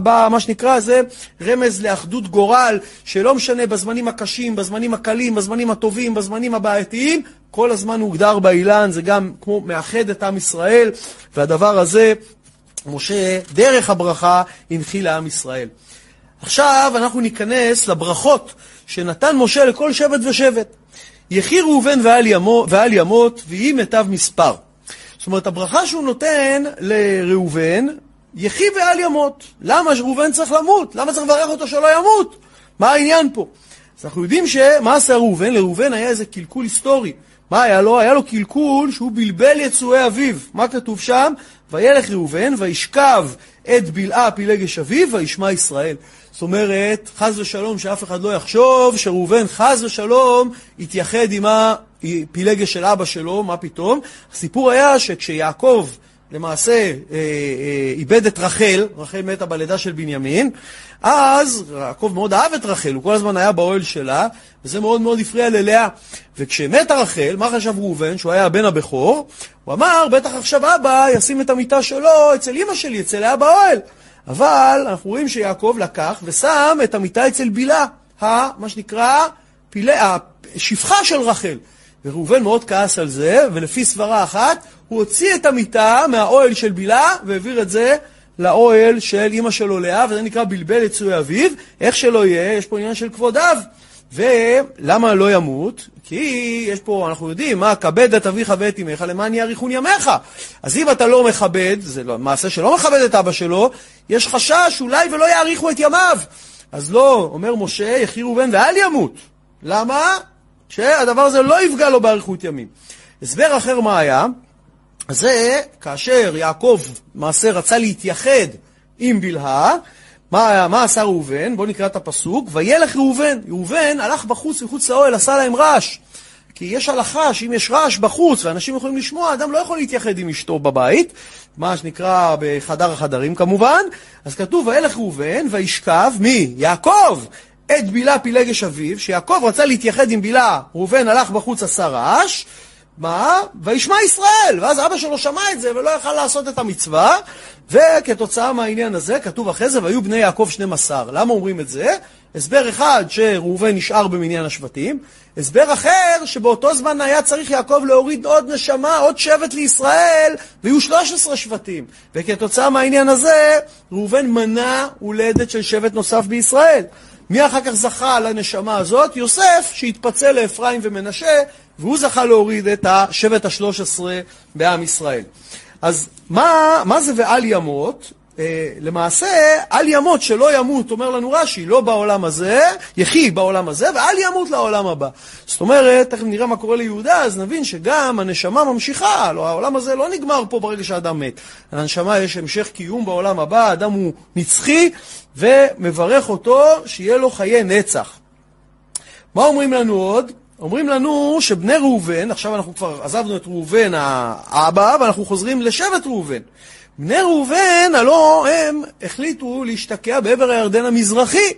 במה שנקרא, זה רמז לאחדות גורל, שלא משנה בזמנים הקשים, בזמנים הקלים, בזמנים הטובים, בזמנים הבעייתיים, כל הזמן הוגדר באילן, זה גם כמו מאחד את עם ישראל, והדבר הזה, משה, דרך הברכה, הנחיל לעם ישראל. עכשיו אנחנו ניכנס לברכות שנתן משה לכל שבט ושבט. יחי ראובן ועל ימות, ויהי מיטב מספר. זאת אומרת, הברכה שהוא נותן לראובן, יחי ועל ימות. למה ראובן צריך למות? למה צריך לברך אותו שלא ימות? מה העניין פה? אז אנחנו יודעים שמה עשה ראובן? לראובן היה איזה קלקול היסטורי. מה היה לו? היה לו קלקול שהוא בלבל יצואי אביו. מה כתוב שם? וילך ראובן וישכב את בלעה פילגש אביו וישמע ישראל. זאת אומרת, חס ושלום שאף אחד לא יחשוב שראובן חס ושלום יתייחד עם הפילגש של אבא שלו, מה פתאום? הסיפור היה שכשיעקב למעשה אה, אה, איבד את רחל, רחל מתה בלידה של בנימין, אז יעקב מאוד אהב את רחל, הוא כל הזמן היה באוהל שלה, וזה מאוד מאוד הפריע ללאה. וכשמתה רחל, מה חשב ראובן, שהוא היה הבן הבכור? הוא אמר, בטח עכשיו אבא ישים את המיטה שלו אצל אמא שלי, אצל לאה באוהל. אבל אנחנו רואים שיעקב לקח ושם את המיטה אצל בילה, מה שנקרא פילי, השפחה של רחל. וראובן מאוד כעס על זה, ולפי סברה אחת, הוא הוציא את המיטה מהאוהל של בילה והעביר את זה לאוהל של אימא שלו לאה, וזה נקרא בלבל יצוי אביו. איך שלא יהיה, יש פה עניין של כבוד אב. ולמה לא ימות? כי יש פה, אנחנו יודעים, מה, כבד את אביך ואת אמך למען יאריכון ימיך. אז אם אתה לא מכבד, זה לא, מעשה שלא מכבד את אבא שלו, יש חשש אולי ולא יאריכו את ימיו. אז לא, אומר משה, יחי ראובן ואל ימות. למה? שהדבר הזה לא יפגע לו באריכות ימים. הסבר אחר מה היה? זה כאשר יעקב מעשה רצה להתייחד עם בלהה, מה, מה עשה ראובן? בואו נקרא את הפסוק. וילך ראובן. ראובן הלך בחוץ, מחוץ לאוהל, עשה להם רעש. כי יש הלכה שאם יש רעש בחוץ ואנשים יכולים לשמוע, אדם לא יכול להתייחד עם אשתו בבית, מה שנקרא בחדר החדרים כמובן. אז כתוב, וילך ראובן וישכב, מי? יעקב! את בילה פילגש אביו, שיעקב רצה להתייחד עם בילה, ראובן הלך בחוץ עשה רעש, מה? וישמע ישראל! ואז אבא שלו שמע את זה ולא יכל לעשות את המצווה, וכתוצאה מהעניין הזה, כתוב אחרי זה, והיו בני יעקב 12. למה אומרים את זה? הסבר אחד, שראובן נשאר במניין השבטים, הסבר אחר, שבאותו זמן היה צריך יעקב להוריד עוד נשמה, עוד שבט לישראל, ויהיו 13 שבטים. וכתוצאה מהעניין הזה, ראובן מנע הולדת של שבט נוסף בישראל. מי אחר כך זכה לנשמה הזאת? יוסף, שהתפצל לאפרים ומנשה, והוא זכה להוריד את השבט השלוש עשרה בעם ישראל. אז מה, מה זה ועל ימות? אה, למעשה, על ימות שלא ימות, אומר לנו רש"י, לא בעולם הזה, יחי בעולם הזה, ואל ימות לעולם הבא. זאת אומרת, תכף נראה מה קורה ליהודה, אז נבין שגם הנשמה ממשיכה, לא, העולם הזה לא נגמר פה ברגע שהאדם מת. לנשמה יש המשך קיום בעולם הבא, האדם הוא נצחי, ומברך אותו שיהיה לו חיי נצח. מה אומרים לנו עוד? אומרים לנו שבני ראובן, עכשיו אנחנו כבר עזבנו את ראובן האבא, ואנחנו חוזרים לשבט ראובן. בני ראובן, הלא הם החליטו להשתקע בעבר הירדן המזרחי.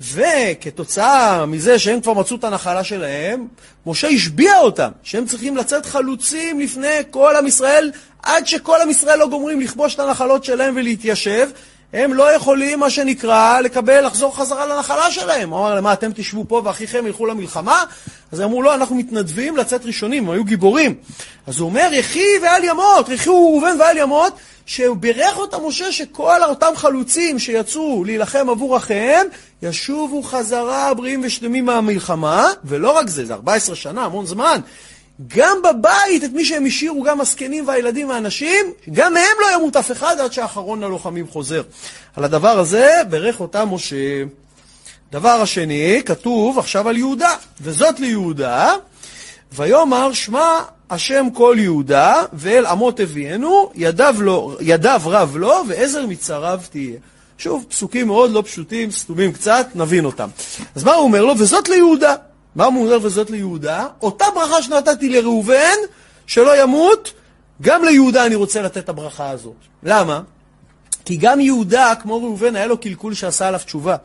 וכתוצאה מזה שהם כבר מצאו את הנחלה שלהם, משה השביע אותם, שהם צריכים לצאת חלוצים לפני כל עם ישראל, עד שכל עם ישראל לא גומרים לכבוש את הנחלות שלהם ולהתיישב, הם לא יכולים, מה שנקרא, לקבל, לחזור חזרה לנחלה שלהם. הוא אמר להם, מה, אתם תשבו פה ואחיכם ילכו למלחמה? אז הם אמרו, לא, אנחנו מתנדבים לצאת ראשונים, הם היו גיבורים. אז הוא אומר, יחי ואל ימות, יחי ראובן ואל ימות, שברך אותם משה שכל אותם חלוצים שיצאו להילחם עבור אחיהם, ישובו חזרה בריאים ושלמים מהמלחמה, ולא רק זה, זה 14 שנה, המון זמן. גם בבית, את מי שהם השאירו, גם הזקנים והילדים והנשים, גם מהם לא ימות אף אחד עד שאחרון הלוחמים חוזר. על הדבר הזה ברך אותה משה. דבר השני, כתוב עכשיו על יהודה, וזאת ליהודה, ויאמר שמע השם כל יהודה, ואל אמות הביאנו, ידיו, לא, ידיו רב לו, ועזר מצריו תהיה. שוב, פסוקים מאוד לא פשוטים, סתומים קצת, נבין אותם. אז מה הוא אומר לו? וזאת ליהודה. מה אומר וזאת ליהודה? אותה ברכה שנתתי לראובן, שלא ימות, גם ליהודה אני רוצה לתת את הברכה הזאת. למה? כי גם יהודה, כמו ראובן, היה לו קלקול שעשה עליו תשובה.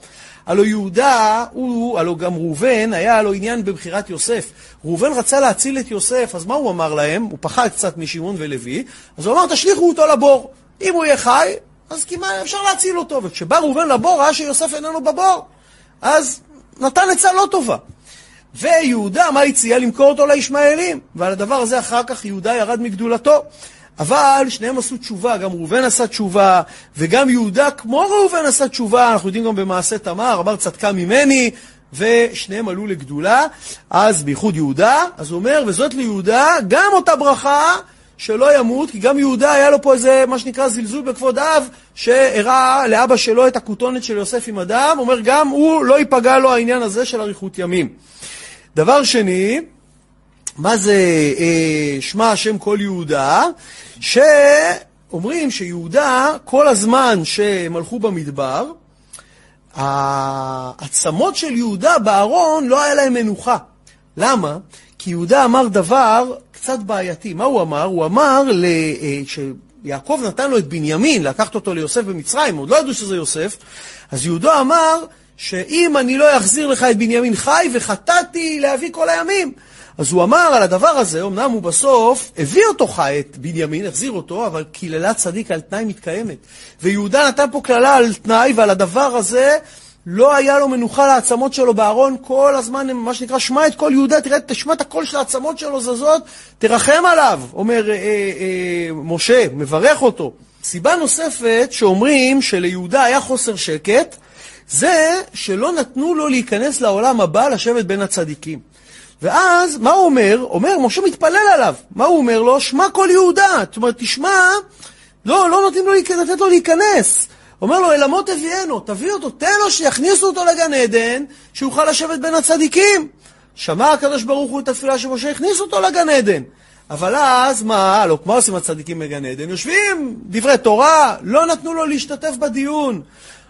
הלו יהודה, הוא, הלו גם ראובן, היה לו עניין בבחירת יוסף. ראובן רצה להציל את יוסף, אז מה הוא אמר להם? הוא פחד קצת משמעון ולוי, אז הוא אמר, תשליכו אותו לבור. אם הוא יהיה חי, אז כמעט אפשר להציל אותו. וכשבא ראובן לבור, ראה שיוסף איננו בבור. אז נתן עצה לא טובה. ויהודה, מה הציע? למכור אותו לישמעאלים. ועל הדבר הזה אחר כך יהודה ירד מגדולתו. אבל שניהם עשו תשובה, גם ראובן עשה תשובה, וגם יהודה, כמו ראובן עשה תשובה, אנחנו יודעים גם במעשה תמר, אמר צדקה ממני, ושניהם עלו לגדולה, אז בייחוד יהודה, אז הוא אומר, וזאת ליהודה, גם אותה ברכה שלא ימות, כי גם יהודה היה לו פה איזה, מה שנקרא, זלזול בכבוד אב, שהראה לאבא שלו את הכותונת של יוסף עם הדם, אומר, גם הוא לא ייפגע לו העניין הזה של אריכות ימים. דבר שני, מה זה אה, שמע השם כל יהודה? שאומרים שיהודה, כל הזמן שהם הלכו במדבר, העצמות של יהודה בארון לא היה להם מנוחה. למה? כי יהודה אמר דבר קצת בעייתי. מה הוא אמר? הוא אמר, כשיעקב אה, נתן לו את בנימין, לקחת אותו ליוסף במצרים, עוד לא ידעו שזה יוסף, אז יהודה אמר שאם אני לא אחזיר לך את בנימין חי, וחטאתי להביא כל הימים. אז הוא אמר על הדבר הזה, אמנם הוא בסוף הביא אותו חי, את בנימין, החזיר אותו, אבל קללת צדיק על תנאי מתקיימת. ויהודה נתן פה קללה על תנאי, ועל הדבר הזה לא היה לו מנוחה לעצמות שלו בארון כל הזמן, מה שנקרא, שמע את כל יהודה, תראה, תשמע את הקול של העצמות שלו זזות, תרחם עליו, אומר אה, אה, משה, מברך אותו. סיבה נוספת שאומרים שליהודה היה חוסר שקט, זה שלא נתנו לו להיכנס לעולם הבא לשבת בין הצדיקים. ואז, מה הוא אומר? אומר, משה מתפלל עליו. מה הוא אומר לו? שמע כל יהודה. זאת אומרת, תשמע, לא, לא נותנים לו לתת לו להיכנס. אומר לו, אל אמות הביאנו, תביא אותו, תן לו שיכניסו אותו לגן עדן, שיוכל לשבת בין הצדיקים. שמע הקדוש ברוך הוא את התפילה שמשה הכניס אותו לגן עדן. אבל אז, מה, לא, מה עושים הצדיקים בגן עדן? יושבים דברי תורה, לא נתנו לו להשתתף בדיון.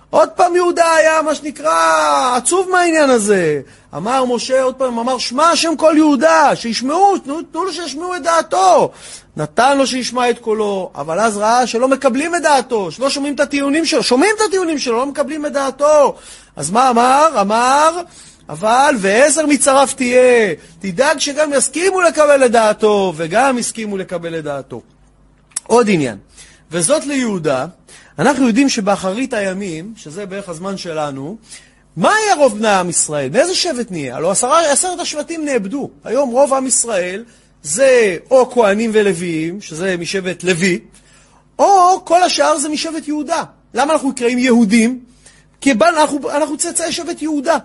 עוד פעם יהודה היה, מה שנקרא, עצוב מהעניין הזה. אמר משה עוד פעם, אמר, שמע השם כל יהודה, שישמעו, תנו, תנו לו שישמעו את דעתו. נתן לו שישמע את קולו, אבל אז ראה שלא מקבלים את דעתו, שלא שומעים את הטיעונים שלו, שומעים את הטיעונים שלו, לא מקבלים את דעתו. אז מה אמר? אמר, אבל ועשר מצריו תהיה, תדאג שגם יסכימו לקבל את דעתו, וגם הסכימו לקבל את דעתו. עוד עניין, וזאת ליהודה, אנחנו יודעים שבאחרית הימים, שזה בערך הזמן שלנו, מה יהיה רוב בני עם ישראל? מאיזה שבט נהיה? הלוא עשרת השבטים נאבדו. היום רוב עם ישראל זה או כהנים ולוויים, שזה משבט לוי, או כל השאר זה משבט יהודה. למה אנחנו נקראים יהודים? כי אנחנו, אנחנו צאצאי שבט יהודה.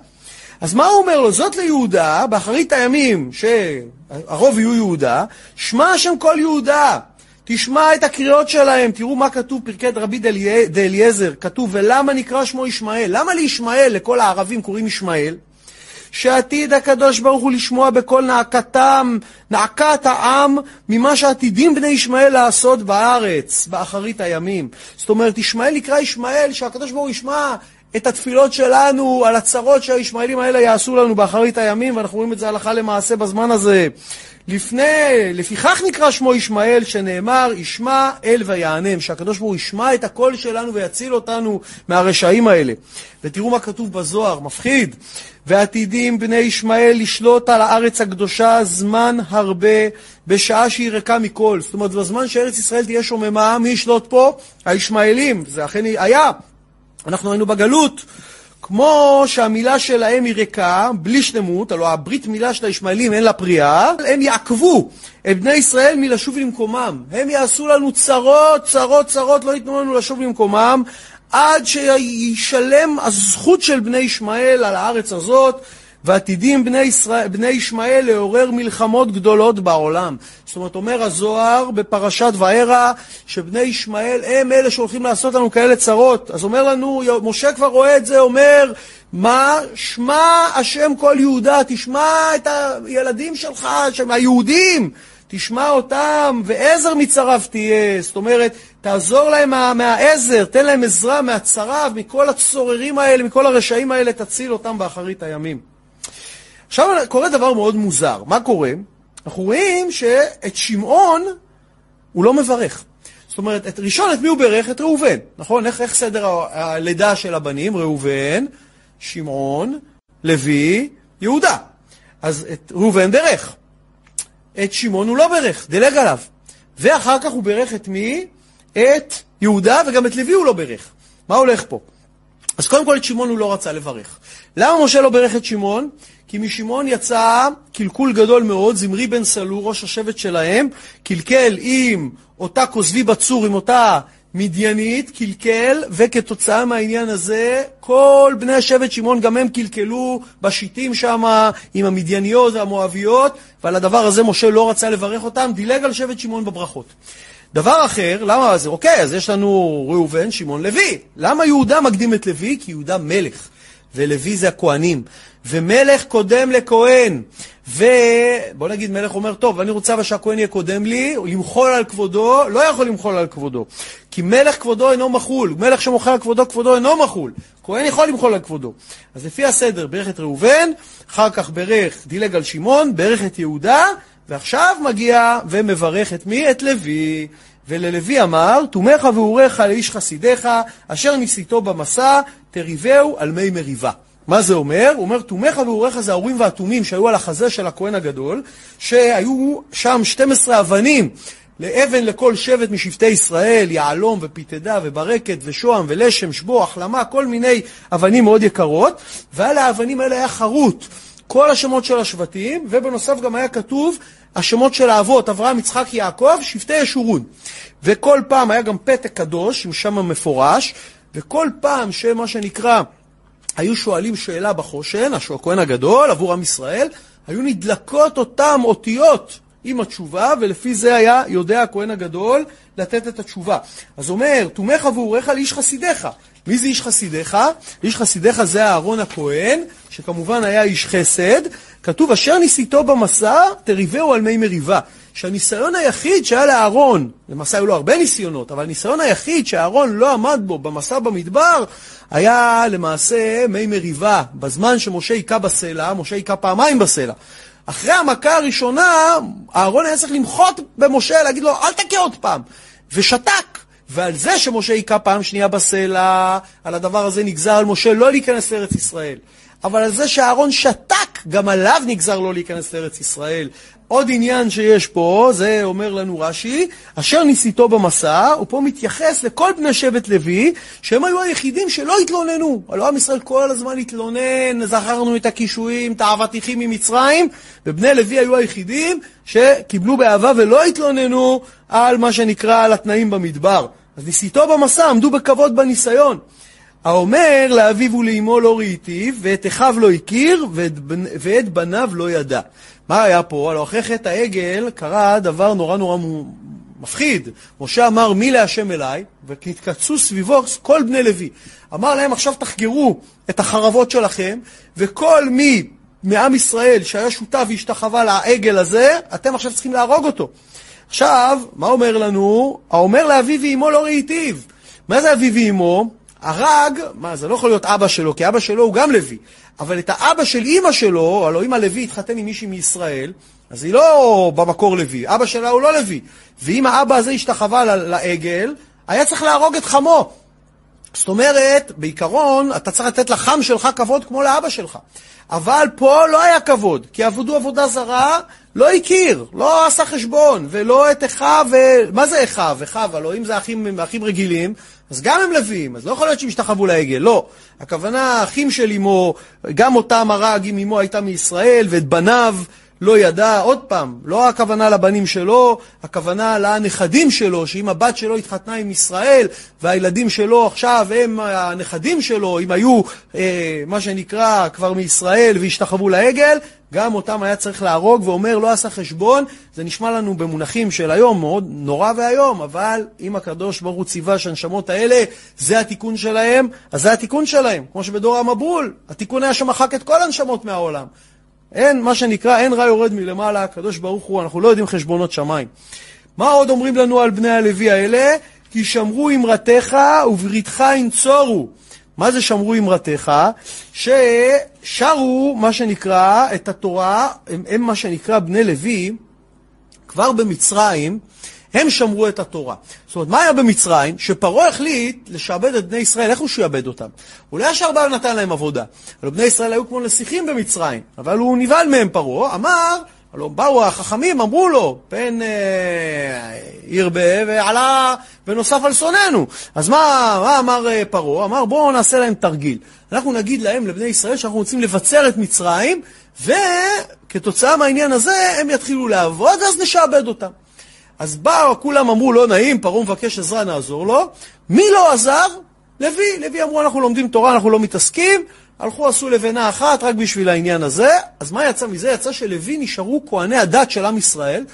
אז מה הוא אומר לו? זאת ליהודה, באחרית הימים שהרוב יהיו יהודה, שמע השם כל יהודה. תשמע את הקריאות שלהם, תראו מה כתוב פרקי רבי דאליעזר, כתוב ולמה נקרא שמו ישמעאל? למה לישמעאל, לכל הערבים קוראים ישמעאל? שעתיד הקדוש ברוך הוא לשמוע בקול נאקתם, נאקת העם, ממה שעתידים בני ישמעאל לעשות בארץ, באחרית הימים. זאת אומרת, ישמעאל נקרא ישמעאל, שהקדוש ברוך הוא ישמע את התפילות שלנו על הצרות שהישמעאלים האלה יעשו לנו באחרית הימים, ואנחנו רואים את זה הלכה למעשה בזמן הזה. לפני, לפיכך נקרא שמו ישמעאל, שנאמר, ישמע אל ויענם, שהקדוש ברוך הוא ישמע את הקול שלנו ויציל אותנו מהרשעים האלה. ותראו מה כתוב בזוהר, מפחיד. ועתידים בני ישמעאל לשלוט על הארץ הקדושה זמן הרבה, בשעה שהיא ריקה מכל. זאת אומרת, בזמן שארץ ישראל תהיה שוממה, מי ישלוט פה? הישמעאלים. זה אכן היה. אנחנו היינו בגלות. כמו שהמילה שלהם היא ריקה, בלי שלמות, הלוא הברית מילה של הישמעאלים אין לה פריאה, הם יעכבו את בני ישראל מלשוב למקומם. הם יעשו לנו צרות, צרות, צרות, לא ייתנו לנו לשוב למקומם, עד שישלם הזכות של בני ישמעאל על הארץ הזאת, ועתידים בני, ישראל, בני ישמעאל לעורר מלחמות גדולות בעולם. זאת אומרת, אומר הזוהר בפרשת וערה, שבני ישמעאל הם אלה שהולכים לעשות לנו כאלה צרות. אז אומר לנו, משה כבר רואה את זה, אומר, מה? שמע השם כל יהודה, תשמע את הילדים שלך, שהם היהודים. תשמע אותם, ועזר מצריו תהיה. זאת אומרת, תעזור להם מה, מהעזר, תן להם עזרה מהצריו, מכל הצוררים האלה, מכל הרשעים האלה, תציל אותם באחרית הימים. עכשיו קורה דבר מאוד מוזר. מה קורה? אנחנו רואים שאת שמעון הוא לא מברך. זאת אומרת, את ראשון, את מי הוא ברך? את ראובן, נכון? איך, איך סדר הלידה של הבנים? ראובן, שמעון, לוי, יהודה. אז את ראובן ברך. את שמעון הוא לא ברך, דילג עליו. ואחר כך הוא ברך את מי? את יהודה, וגם את לוי הוא לא ברך. מה הולך פה? אז קודם כל את שמעון הוא לא רצה לברך. למה משה לא ברך את שמעון? כי משמעון יצא קלקול גדול מאוד, זמרי בן סלו, ראש השבט שלהם, קלקל עם אותה כוזבי בצור, עם אותה מדיינית, קלקל, וכתוצאה מהעניין הזה, כל בני שבט שמעון גם הם קלקלו בשיטים שם, עם המדייניות והמואביות, ועל הדבר הזה משה לא רצה לברך אותם, דילג על שבט שמעון בברכות. דבר אחר, למה זה? אוקיי, אז יש לנו ראובן, שמעון, לוי. למה יהודה מקדים את לוי? כי יהודה מלך, ולוי זה הכהנים. ומלך קודם לכהן. ובוא נגיד מלך אומר, טוב, אני רוצה אבל שהכהן יהיה קודם לי, למחול על כבודו, לא יכול למחול על כבודו. כי מלך כבודו אינו מחול, מלך שמוחל על כבודו, כבודו אינו מחול. כהן יכול למחול על כבודו. אז לפי הסדר, ברך את ראובן, אחר כך ברך, דילג על שמעון, ברך את יהודה, ועכשיו מגיע ומברך את מי? את לוי. וללוי אמר, תומך ואורך לאיש חסידיך, אשר ניסיתו במסע, תריבהו על מי מריבה. מה זה אומר? הוא אומר, תומך ואורך זה האורים והתומים שהיו על החזה של הכהן הגדול, שהיו שם 12 אבנים לאבן לכל שבט משבטי ישראל, יהלום ופיתדה וברקת ושוהם ולשם, שבו, החלמה, כל מיני אבנים מאוד יקרות, ועל האבנים האלה היה חרוט כל השמות של השבטים, ובנוסף גם היה כתוב השמות של האבות, אברהם, יצחק, יעקב, שבטי ישורון. וכל פעם היה גם פתק קדוש, עם שם מפורש, וכל פעם שמה שנקרא היו שואלים שאלה בחושן, הכהן הגדול, עבור עם ישראל, היו נדלקות אותם אותיות עם התשובה, ולפי זה היה יודע הכהן הגדול לתת את התשובה. אז אומר, תומך עבורך לאיש חסידיך. מי זה איש חסידיך? איש חסידיך זה אהרון הכהן, שכמובן היה איש חסד. כתוב, אשר ניסיתו במסע, תריבהו על מי מריבה. שהניסיון היחיד שהיה לאהרון, למעשה היו לו הרבה ניסיונות, אבל הניסיון היחיד שאהרון לא עמד בו במסע במדבר, היה למעשה מי מריבה. בזמן שמשה היכה בסלע, משה היכה פעמיים בסלע. אחרי המכה הראשונה, אהרון היה צריך למחות במשה, להגיד לו, אל תכה עוד פעם. ושתק. ועל זה שמשה היכה פעם שנייה בסלע, על הדבר הזה נגזר על משה לא להיכנס לארץ ישראל. אבל על זה שאהרון שתק, גם עליו נגזר לא להיכנס לארץ ישראל. עוד עניין שיש פה, זה אומר לנו רש"י, אשר ניסיתו במסע, הוא פה מתייחס לכל בני שבט לוי, שהם היו היחידים שלא התלוננו. הלוא עם ישראל כל הזמן התלונן, זכרנו את הקישואים, את האבטיחים ממצרים, ובני לוי היו היחידים שקיבלו באהבה ולא התלוננו על מה שנקרא, על התנאים במדבר. אז ניסיתו במסע, עמדו בכבוד בניסיון. האומר לאביו ולאמו לא ראיתיו, ואת אחיו לא הכיר, ואת, ואת בניו לא ידע. מה היה פה? הלוא אחרי חטא העגל קרה דבר נורא נורא מפחיד. משה אמר מי להשם אליי, והתקצו סביבו כל בני לוי. אמר להם עכשיו תחגרו את החרבות שלכם, וכל מי מעם ישראל שהיה שותף והשתחווה לעגל הזה, אתם עכשיו צריכים להרוג אותו. עכשיו, מה אומר לנו? האומר לאביו ואמו לא ראיתיו. מה זה אביו ואמו? הרג, מה, זה לא יכול להיות אבא שלו, כי אבא שלו הוא גם לוי. אבל את האבא של אימא שלו, הלוא אימא לוי התחתן עם מישהי מישראל, אז היא לא במקור לוי, אבא שלה הוא לא לוי. ואם האבא הזה השתחווה לעגל, היה צריך להרוג את חמו. זאת אומרת, בעיקרון, אתה צריך לתת לחם שלך כבוד כמו לאבא שלך. אבל פה לא היה כבוד, כי עבדו עבודה זרה, לא הכיר, לא עשה חשבון, ולא את אחיו, ו... מה זה אחיו? אחיו, הלוא אם זה אחים, אחים רגילים, אז גם הם לוויים, אז לא יכול להיות שהם השתחוו לעגל, לא. הכוונה, אחים של אמו, גם אותם הרג אם אמו הייתה מישראל, ואת בניו, לא ידע, עוד פעם, לא הכוונה לבנים שלו, הכוונה לנכדים שלו, שאם הבת שלו התחתנה עם ישראל, והילדים שלו עכשיו הם הנכדים שלו, אם היו, אה, מה שנקרא, כבר מישראל והשתחוו לעגל, גם אותם היה צריך להרוג, ואומר לא עשה חשבון, זה נשמע לנו במונחים של היום מאוד נורא ואיום, אבל אם הקדוש ברוך הוא ציווה שהנשמות האלה, זה התיקון שלהם, אז זה התיקון שלהם. כמו שבדור המבול, התיקון היה שמחק את כל הנשמות מהעולם. אין, מה שנקרא, אין רע יורד מלמעלה, הקדוש ברוך הוא, אנחנו לא יודעים חשבונות שמיים. מה עוד אומרים לנו על בני הלוי האלה? כי שמרו אמרתך ובריתך ינצורו. מה זה שמרו אמרתך? ששרו, מה שנקרא, את התורה, הם, הם מה שנקרא בני לוי, כבר במצרים, הם שמרו את התורה. זאת אומרת, מה היה במצרים? שפרעה החליט לשעבד את בני ישראל, איך הוא שיעבד אותם? הוא לא ישר בא ונתן להם עבודה. הלוא בני ישראל היו כמו נסיכים במצרים, אבל הוא נבהל מהם פרעה, אמר, הלוא באו החכמים, אמרו לו, פן אה, ירבה ועלה ונוסף על שונאינו. אז מה, מה אמר אה, פרעה? אמר בואו נעשה להם תרגיל. אנחנו נגיד להם, לבני ישראל, שאנחנו רוצים לבצר את מצרים, וכתוצאה מהעניין הזה הם יתחילו לעבוד, ואז נשעבד אותם. אז באו, כולם אמרו, לא נעים, פרעה מבקש עזרה, נעזור לו. מי לא עזר? לוי. לוי אמרו, אנחנו לומדים תורה, אנחנו לא מתעסקים. הלכו, עשו לבנה אחת רק בשביל העניין הזה. אז מה יצא מזה? יצא שלוי נשארו כהני הדת של עם ישראל.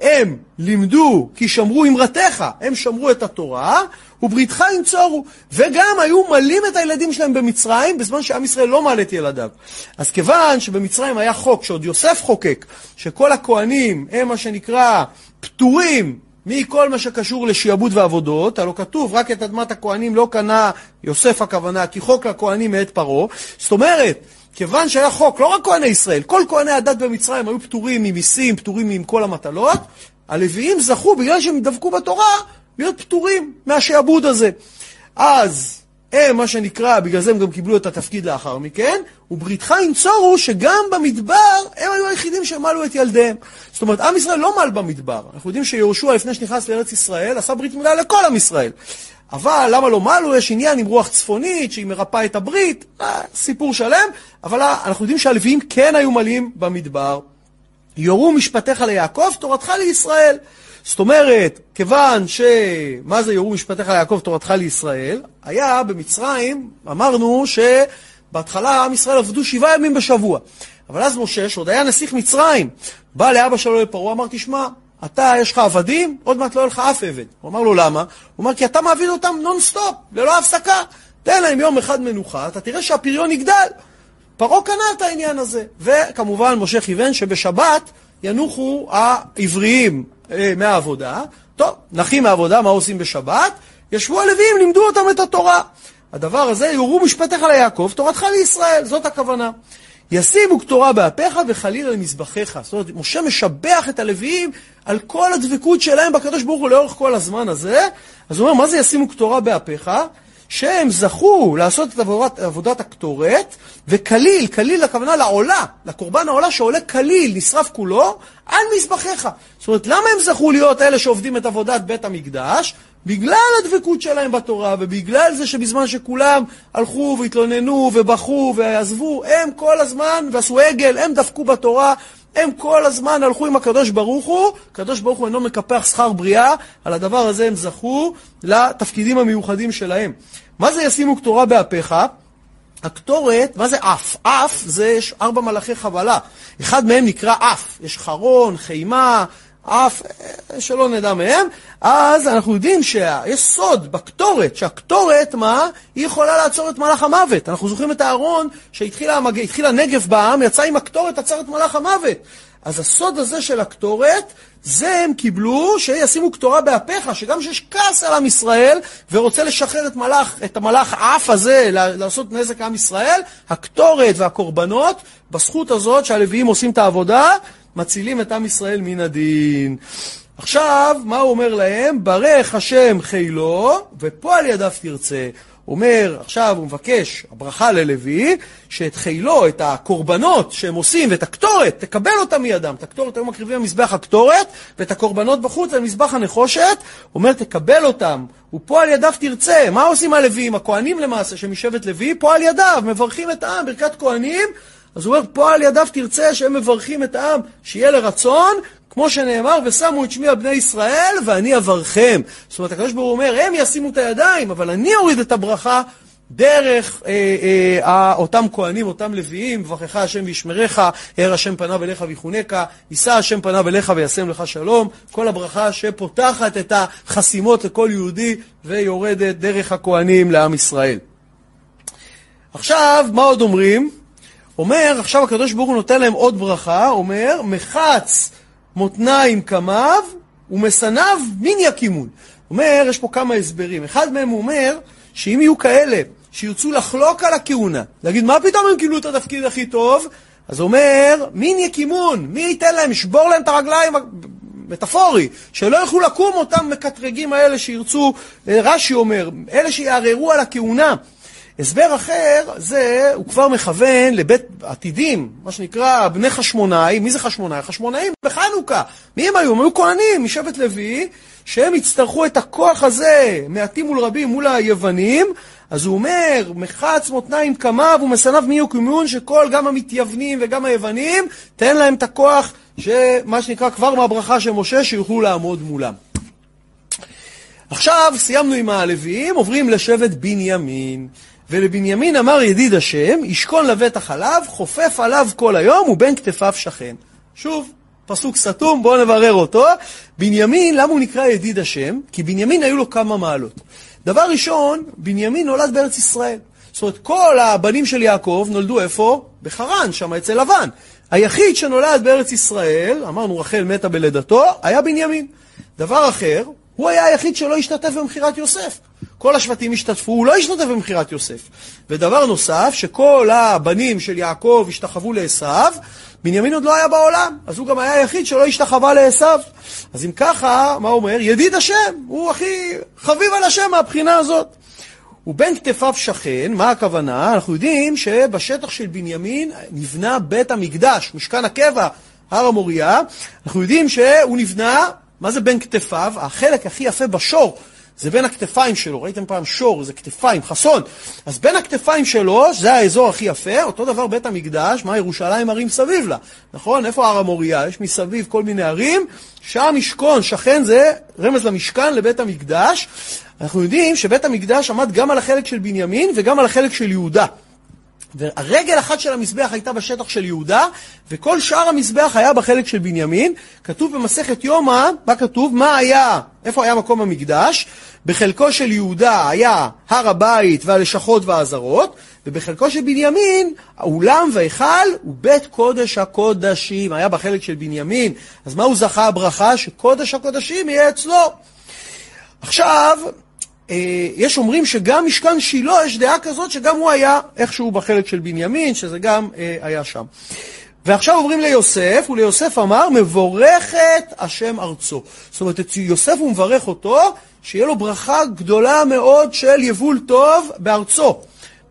הם לימדו כי שמרו אמרתך, הם שמרו את התורה, ובריתך ינצורו. וגם היו מלאים את הילדים שלהם במצרים, בזמן שעם ישראל לא מעלה את ילדיו. אז כיוון שבמצרים היה חוק שעוד יוסף חוקק, שכל הכהנים הם מה שנקרא פטורים מכל מה שקשור לשעבוד ועבודות, הלא כתוב, רק את אדמת הכהנים לא קנה יוסף הכוונה, כי חוק לכהנים מאת פרעה. זאת אומרת, כיוון שהיה חוק, לא רק כהני ישראל, כל כהני הדת במצרים היו פטורים ממיסים, פטורים מכל המטלות, הלוויים זכו, בגלל שהם דבקו בתורה, להיות פטורים מהשעבוד הזה. אז הם, מה שנקרא, בגלל זה הם גם קיבלו את התפקיד לאחר מכן, ובריתך ינצורו שגם במדבר הם היו היחידים שמלו את ילדיהם. זאת אומרת, עם ישראל לא מל במדבר. אנחנו יודעים שיהושע, לפני שנכנס לארץ ישראל, עשה ברית מילה לכל עם ישראל. אבל למה לא מלו? יש עניין עם רוח צפונית שהיא מרפאה את הברית, אה, סיפור שלם, אבל אנחנו יודעים שהלוויים כן היו מלאים במדבר. יורו משפטיך ליעקב, תורתך לישראל. זאת אומרת, כיוון ש... מה זה יורו משפטיך ליעקב תורתך לישראל? היה במצרים, אמרנו שבהתחלה עם ישראל עבדו שבעה ימים בשבוע. אבל אז משה, שעוד היה נסיך מצרים, בא לאבא שלו לפרעה, אמר, תשמע, אתה, יש לך עבדים, עוד מעט לא יהיה לך אף עבד. הוא אמר לו, למה? הוא אמר, כי אתה מעביד אותם נונסטופ, ללא הפסקה. תן להם יום אחד מנוחה, אתה תראה שהפריון יגדל. פרעה קנה את העניין הזה. וכמובן, משה כיוון שבשבת ינוחו העבריים מהעבודה. טוב, נחים מהעבודה, מה עושים בשבת? ישבו הלווים, לימדו אותם את התורה. הדבר הזה, יורו משפטיך ליעקב, תורתך לישראל, זאת הכוונה. ישימו קטורה באפיך וחלילה למזבחיך. זאת אומרת, משה משבח את הלוויים על כל הדבקות שלהם בקדוש ברוך הוא לאורך כל הזמן הזה. אז הוא אומר, מה זה ישימו קטורה באפיך? שהם זכו לעשות את עבודת, עבודת הקטורת, וכליל, כליל הכוונה לעולה, לקורבן העולה שעולה כליל, נשרף כולו, על מזבחיך. זאת אומרת, למה הם זכו להיות אלה שעובדים את עבודת בית המקדש? בגלל הדבקות שלהם בתורה, ובגלל זה שבזמן שכולם הלכו והתלוננו ובכו ועזבו, הם כל הזמן, ועשו עגל, הם דפקו בתורה, הם כל הזמן הלכו עם הקדוש ברוך הוא, הקדוש ברוך הוא אינו מקפח שכר בריאה, על הדבר הזה הם זכו לתפקידים המיוחדים שלהם. מה זה ישימו קטורה באפיך? הקטורת, מה זה אף? אף זה יש ארבע מלאכי חבלה. אחד מהם נקרא אף. יש חרון, חימה, אף, שלא נדע מהם. אז אנחנו יודעים שיש סוד בקטורת, שהקטורת, מה? היא יכולה לעצור את מלאך המוות. אנחנו זוכרים את הארון שהתחיל הנגף בעם, יצא עם הקטורת, עצר את מלאך המוות. אז הסוד הזה של הקטורת, זה הם קיבלו שישימו קטורה באפיך, שגם שיש כעס על עם ישראל ורוצה לשחרר את, מלאך, את המלאך האף הזה לעשות נזק לעם ישראל, הקטורת והקורבנות, בזכות הזאת שהלוויים עושים את העבודה, מצילים את עם ישראל מן הדין. עכשיו, מה הוא אומר להם? ברך השם חילו, ופועל ידיו תרצה. אומר, עכשיו הוא מבקש, הברכה ללוי, שאת חילו, את הקורבנות שהם עושים, ואת הקטורת, תקבל אותה מידם. את הקטורת היו מקריבים במזבח הקטורת, ואת הקורבנות בחוץ על מזבח הנחושת, אומר, תקבל אותם, ופועל ידיו תרצה. מה עושים הלווים? הכהנים למעשה, שמשבט לוי, פועל ידיו, מברכים את העם, ברכת כהנים, אז הוא אומר, פועל ידיו תרצה שהם מברכים את העם, שיהיה לרצון, כמו שנאמר, ושמו את שמי על בני ישראל, ואני אברכם. זאת אומרת, הקדוש ברוך הוא אומר, הם ישימו את הידיים, אבל אני אוריד את הברכה דרך אה, אה, אותם כהנים, אותם לוויים, בברכך השם וישמרך, הער השם פניו אליך ויחונקה, יישא השם פניו אליך וישם לך שלום. כל הברכה שפותחת את החסימות לכל יהודי ויורדת דרך הכהנים לעם ישראל. עכשיו, מה עוד אומרים? אומר, עכשיו הקדוש ברוך הוא נותן להם עוד ברכה, אומר, מחץ מותניים קמיו ומסניו מין יקימון. אומר, יש פה כמה הסברים. אחד מהם אומר, שאם יהיו כאלה שירצו לחלוק על הכהונה, להגיד, מה פתאום הם קיבלו את התפקיד הכי טוב? אז אומר, מין יקימון, מי ייתן להם, ישבור להם את הרגליים, מטאפורי, שלא יוכלו לקום אותם מקטרגים האלה שירצו, רש"י אומר, אלה שיערערו על הכהונה. הסבר אחר, זה, הוא כבר מכוון לבית עתידים, מה שנקרא בני חשמונאי. מי זה חשמונאי? חשמונאים בחנוכה. מי הם היו? הם היו כהנים משבט לוי, שהם יצטרכו את הכוח הזה, מעטים מול רבים, מול היוונים. אז הוא אומר, מחץ מותניים קמיו ומסניו מי וקמיון, שכל גם המתייוונים וגם היוונים, תן להם את הכוח, שמה שנקרא כבר מהברכה של משה, שיוכלו לעמוד מולם. עכשיו סיימנו עם הלוויים, עוברים לשבט בנימין. ולבנימין אמר ידיד השם, ישכון לבית החלב, חופף עליו כל היום, ובין כתפיו שכן. שוב, פסוק סתום, בואו נברר אותו. בנימין, למה הוא נקרא ידיד השם? כי בנימין היו לו כמה מעלות. דבר ראשון, בנימין נולד בארץ ישראל. זאת אומרת, כל הבנים של יעקב נולדו איפה? בחרן, שם אצל לבן. היחיד שנולד בארץ ישראל, אמרנו רחל מתה בלידתו, היה בנימין. דבר אחר, הוא היה היחיד שלא השתתף במכירת יוסף. כל השבטים השתתפו, הוא לא השתתף במכירת יוסף. ודבר נוסף, שכל הבנים של יעקב השתחוו לעשו, בנימין עוד לא היה בעולם, אז הוא גם היה היחיד שלא השתחווה לעשו. אז אם ככה, מה הוא אומר? ידיד השם, הוא הכי חביב על השם מהבחינה הזאת. ובין כתפיו שכן, מה הכוונה? אנחנו יודעים שבשטח של בנימין נבנה בית המקדש, משכן הקבע, הר המוריה. אנחנו יודעים שהוא נבנה, מה זה בין כתפיו? החלק הכי יפה בשור זה בין הכתפיים שלו, ראיתם פעם שור, זה כתפיים, חסון. אז בין הכתפיים שלו, זה האזור הכי יפה, אותו דבר בית המקדש, מה ירושלים ערים סביב לה, נכון? איפה הר המוריה? יש מסביב כל מיני ערים, שם משכון, שכן זה רמז למשכן, לבית המקדש. אנחנו יודעים שבית המקדש עמד גם על החלק של בנימין וגם על החלק של יהודה. והרגל אחת של המזבח הייתה בשטח של יהודה, וכל שאר המזבח היה בחלק של בנימין. כתוב במסכת יומא, מה כתוב? מה היה, איפה היה מקום המקדש? בחלקו של יהודה היה הר הבית והלשכות והעזרות, ובחלקו של בנימין, האולם והיכל ובית קודש הקודשים. היה בחלק של בנימין. אז מה הוא זכה הברכה? שקודש הקודשים יהיה אצלו. עכשיו, יש אומרים שגם משכן שילה, יש דעה כזאת שגם הוא היה איכשהו בחלק של בנימין, שזה גם אה, היה שם. ועכשיו עוברים ליוסף, וליוסף אמר, מבורכת השם ארצו. זאת אומרת, יוסף הוא מברך אותו, שיהיה לו ברכה גדולה מאוד של יבול טוב בארצו.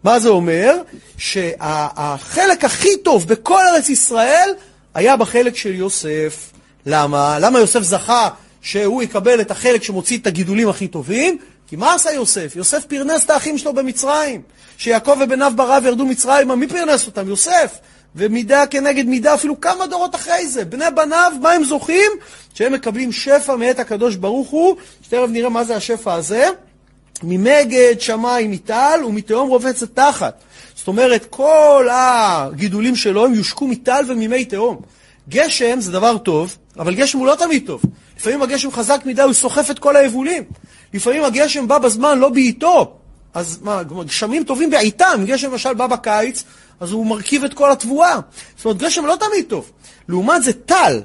מה זה אומר? שהחלק הכי טוב בכל ארץ ישראל היה בחלק של יוסף. למה? למה יוסף זכה שהוא יקבל את החלק שמוציא את הגידולים הכי טובים? כי מה עשה יוסף? יוסף פרנס את האחים שלו במצרים. שיעקב ובניו ברב ירדו מצרימה, מי פרנס אותם? יוסף. ומידה כנגד מידה, אפילו כמה דורות אחרי זה. בני בניו, מה הם זוכים? שהם מקבלים שפע מאת הקדוש ברוך הוא, שתכף נראה מה זה השפע הזה. ממגד שמיים מטל ומתהום רובצת תחת. זאת אומרת, כל הגידולים שלו הם יושקו מטל וממי תהום. גשם זה דבר טוב, אבל גשם הוא לא תמיד טוב. לפעמים הגשם חזק מדי, הוא סוחף את כל היבולים. לפעמים הגשם בא בזמן, לא בעיתו. אז מה, גשמים טובים בעיתם, גשם למשל בא בקיץ, אז הוא מרכיב את כל התבואה. זאת אומרת, גשם לא תמיד טוב. לעומת זה טל.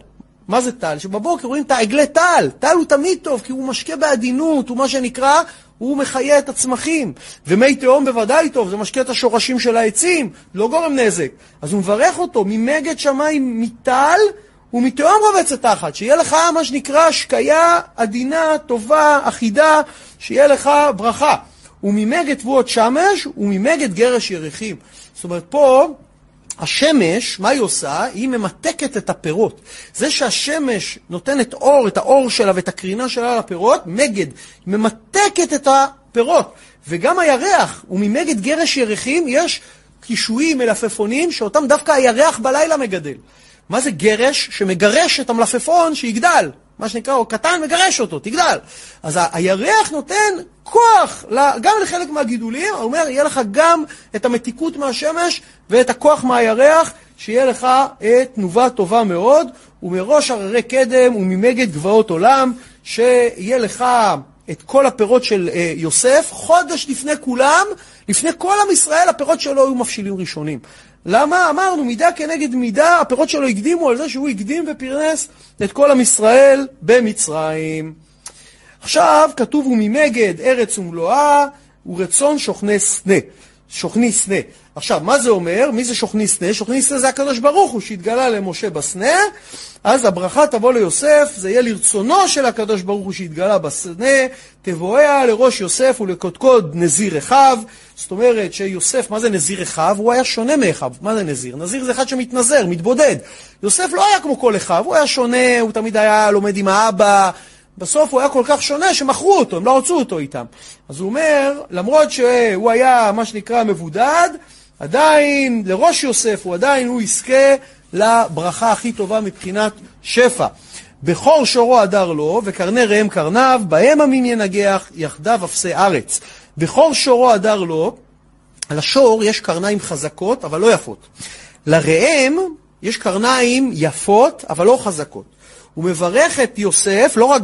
מה זה טל? שבבוקר רואים את העגלי טל. טל הוא תמיד טוב, כי הוא משקה בעדינות, הוא מה שנקרא, הוא מחיה את הצמחים. ומי תהום בוודאי טוב, זה משקה את השורשים של העצים, לא גורם נזק. אז הוא מברך אותו, ממגד שמיים מטל ומתהום רובצת תחת, שיהיה לך מה שנקרא השקיה עדינה, טובה, אחידה, שיהיה לך ברכה. וממגד תבואות שמש וממגד גרש ירחים. זאת אומרת, פה השמש, מה היא עושה? היא ממתקת את הפירות. זה שהשמש נותנת אור, את האור שלה ואת הקרינה שלה על הפירות, מגד, ממתקת את הפירות. וגם הירח, וממגד גרש ירחים, יש קישואים, מלפפונים, שאותם דווקא הירח בלילה מגדל. מה זה גרש? שמגרש את המלפפון שיגדל. מה שנקרא, או קטן, מגרש אותו, תגדל. אז הירח נותן כוח גם לחלק מהגידולים, הוא אומר, יהיה לך גם את המתיקות מהשמש ואת הכוח מהירח, שיהיה לך תנובה טובה מאוד, ומראש הררי קדם וממגד גבעות עולם, שיהיה לך את כל הפירות של יוסף, חודש לפני כולם, לפני כל עם ישראל, הפירות שלו היו מבשילים ראשונים. למה? אמרנו, מידה כנגד מידה, הפירות שלו הקדימו על זה שהוא הקדים ופרנס את כל עם ישראל במצרים. עכשיו כתוב וממגד ארץ ומלואה ורצון שוכני סנה. שוכני סנה. עכשיו, מה זה אומר? מי זה שוכני סנה? שוכני סנה זה הקדוש ברוך הוא שהתגלה למשה בסנה, אז הברכה תבוא ליוסף, זה יהיה לרצונו של הקדוש ברוך הוא שהתגלה בסנה, תבואיה לראש יוסף ולקודקוד נזיר אחיו. זאת אומרת שיוסף, מה זה נזיר אחיו? הוא היה שונה מאחיו. מה זה נזיר? נזיר זה אחד שמתנזר, מתבודד. יוסף לא היה כמו כל אחיו, הוא היה שונה, הוא תמיד היה לומד עם האבא. בסוף הוא היה כל כך שונה שמכרו אותו, הם לא רצו אותו איתם. אז הוא אומר, למרות שהוא היה מה שנקרא מבודד, עדיין לראש יוסף הוא עדיין הוא יזכה לברכה הכי טובה מבחינת שפע. בכור שורו הדר לו, וקרני ראם קרניו, בהם עמים ינגח, יחדיו אפסי ארץ. בכור שורו הדר לו, לשור יש קרניים חזקות, אבל לא יפות. לראם יש קרניים יפות, אבל לא חזקות. הוא מברך את יוסף לא רק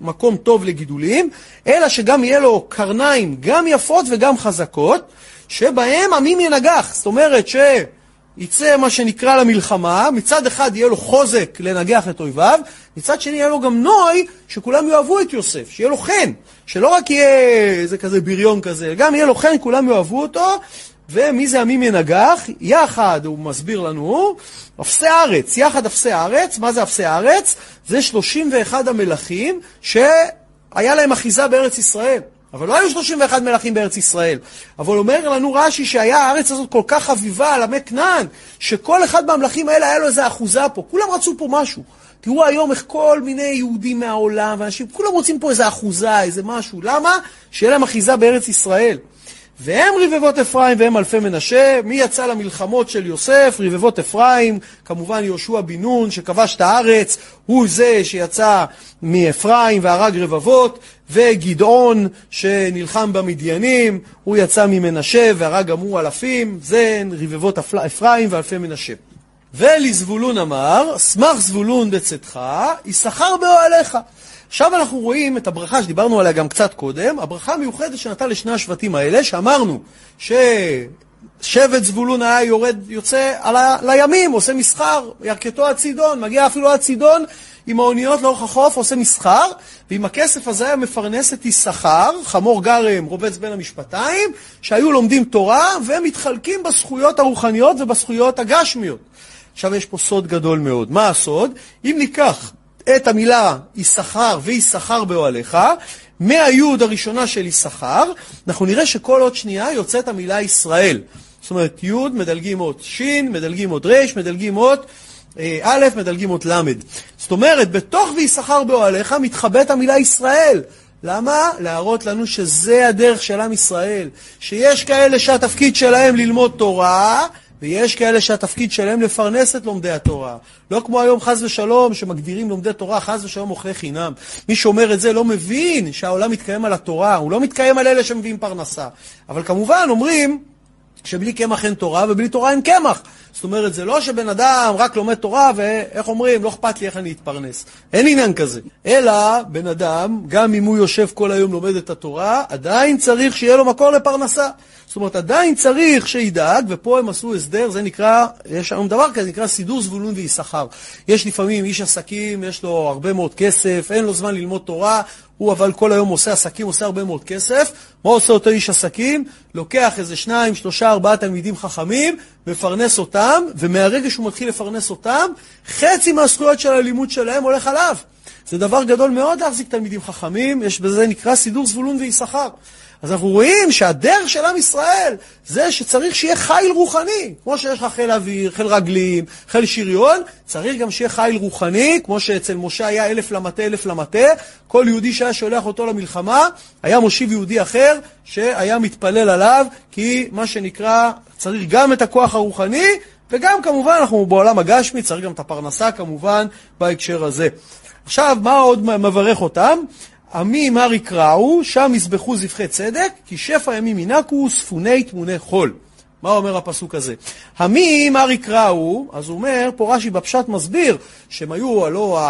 במקום טוב לגידולים, אלא שגם יהיה לו קרניים גם יפות וגם חזקות, שבהם עמים ינגח. זאת אומרת שיצא מה שנקרא למלחמה, מצד אחד יהיה לו חוזק לנגח את אויביו, מצד שני יהיה לו גם נוי שכולם יאהבו את יוסף, שיהיה לו חן, שלא רק יהיה איזה כזה בריון כזה, גם יהיה לו חן, כולם יאהבו אותו, ומי זה עמים ינגח? יחד, הוא מסביר לנו, אפסי ארץ, יחד אפסי ארץ, מה זה אפסי ארץ? זה 31 המלכים שהיה להם אחיזה בארץ ישראל. אבל לא היו 31 מלכים בארץ ישראל. אבל אומר לנו רש"י שהיה הארץ הזאת כל כך חביבה על עמי כנען, שכל אחד מהמלכים האלה היה לו איזה אחוזה פה. כולם רצו פה משהו. תראו היום איך כל מיני יהודים מהעולם ואנשים, כולם רוצים פה איזה אחוזה, איזה משהו. למה? שיהיה להם אחיזה בארץ ישראל. והם רבבות אפרים והם אלפי מנשה. מי יצא למלחמות של יוסף? רבבות אפרים, כמובן יהושע בן נון שכבש את הארץ, הוא זה שיצא מאפרים והרג רבבות, וגדעון שנלחם במדיינים, הוא יצא ממנשה והרג גם הוא אלפים, זה רבבות אפרים ואלפי מנשה. ולזבולון אמר, שמח זבולון בצאתך, יששכר באוהליך. עכשיו אנחנו רואים את הברכה שדיברנו עליה גם קצת קודם, הברכה המיוחדת שנתן לשני השבטים האלה, שאמרנו ששבט זבולון היה יורד, יוצא על ה... לימים, עושה מסחר, ירכתו עד צידון, מגיע אפילו עד צידון עם האוניות לאורך החוף, עושה מסחר, ועם הכסף הזה היה מפרנס את יששכר, חמור גרם רובץ בין המשפטיים, שהיו לומדים תורה ומתחלקים בזכויות הרוחניות ובזכויות הגשמיות. עכשיו יש פה סוד גדול מאוד. מה הסוד? אם ניקח את המילה יששכר ויששכר באוהליך, מהיוד הראשונה של יששכר, אנחנו נראה שכל עוד שנייה יוצאת המילה ישראל. זאת אומרת, יוד מדלגים אות שין, מדלגים אות רש, מדלגים אות אה, א', מדלגים אות ל'. זאת אומרת, בתוך ויששכר באוהליך מתחבאת המילה ישראל. למה? להראות לנו שזה הדרך של עם ישראל. שיש כאלה שהתפקיד שלהם ללמוד תורה, ויש כאלה שהתפקיד שלהם לפרנס את לומדי התורה. לא כמו היום חס ושלום, שמגדירים לומדי תורה חס ושלום אוכלי חינם. מי שאומר את זה לא מבין שהעולם מתקיים על התורה, הוא לא מתקיים על אלה שמביאים פרנסה. אבל כמובן אומרים שבלי קמח אין תורה ובלי תורה אין קמח. זאת אומרת, זה לא שבן אדם רק לומד תורה ואיך אומרים, לא אכפת לי איך אני אתפרנס. אין עניין כזה. אלא, בן אדם, גם אם הוא יושב כל היום לומד את התורה, עדיין צריך שיהיה לו מקור לפרנסה. זאת אומרת, עדיין צריך שידאג, ופה הם עשו הסדר, זה נקרא, יש היום דבר כזה, נקרא סידור זבולון ויששכר. יש לפעמים איש עסקים, יש לו הרבה מאוד כסף, אין לו זמן ללמוד תורה, הוא אבל כל היום עושה עסקים, עושה הרבה מאוד כסף. מה עושה אותו איש עסקים? לוקח איזה שניים, שלושה, ארבעה תלמידים חכמים, מפרנס אותם, ומהרגע שהוא מתחיל לפרנס אותם, חצי מהזכויות של הלימוד שלהם הולך עליו. זה דבר גדול מאוד להחזיק תלמידים חכמים, יש בזה נקרא סידור זבולון ויששכר. אז אנחנו רואים שהדרך של עם ישראל זה שצריך שיהיה חיל רוחני. כמו שיש לך חיל אוויר, חיל רגלים, חיל שריון, צריך גם שיהיה חיל רוחני, כמו שאצל משה היה אלף למטה, אלף למטה. כל יהודי שהיה שולח אותו למלחמה, היה מושיב יהודי אחר שהיה מתפלל עליו, כי מה שנקרא צריך גם את הכוח הרוחני, וגם כמובן אנחנו בעולם הגשמי, צריך גם את הפרנסה כמובן בהקשר הזה. עכשיו, מה עוד מברך אותם? עמי מר יקראו, שם יזבחו זבחי צדק, כי שפע ימים ינקו ספוני תמוני חול. מה אומר הפסוק הזה? המי מר יקראו, אז הוא אומר, פה רש"י בפשט מסביר, שהם היו, הלא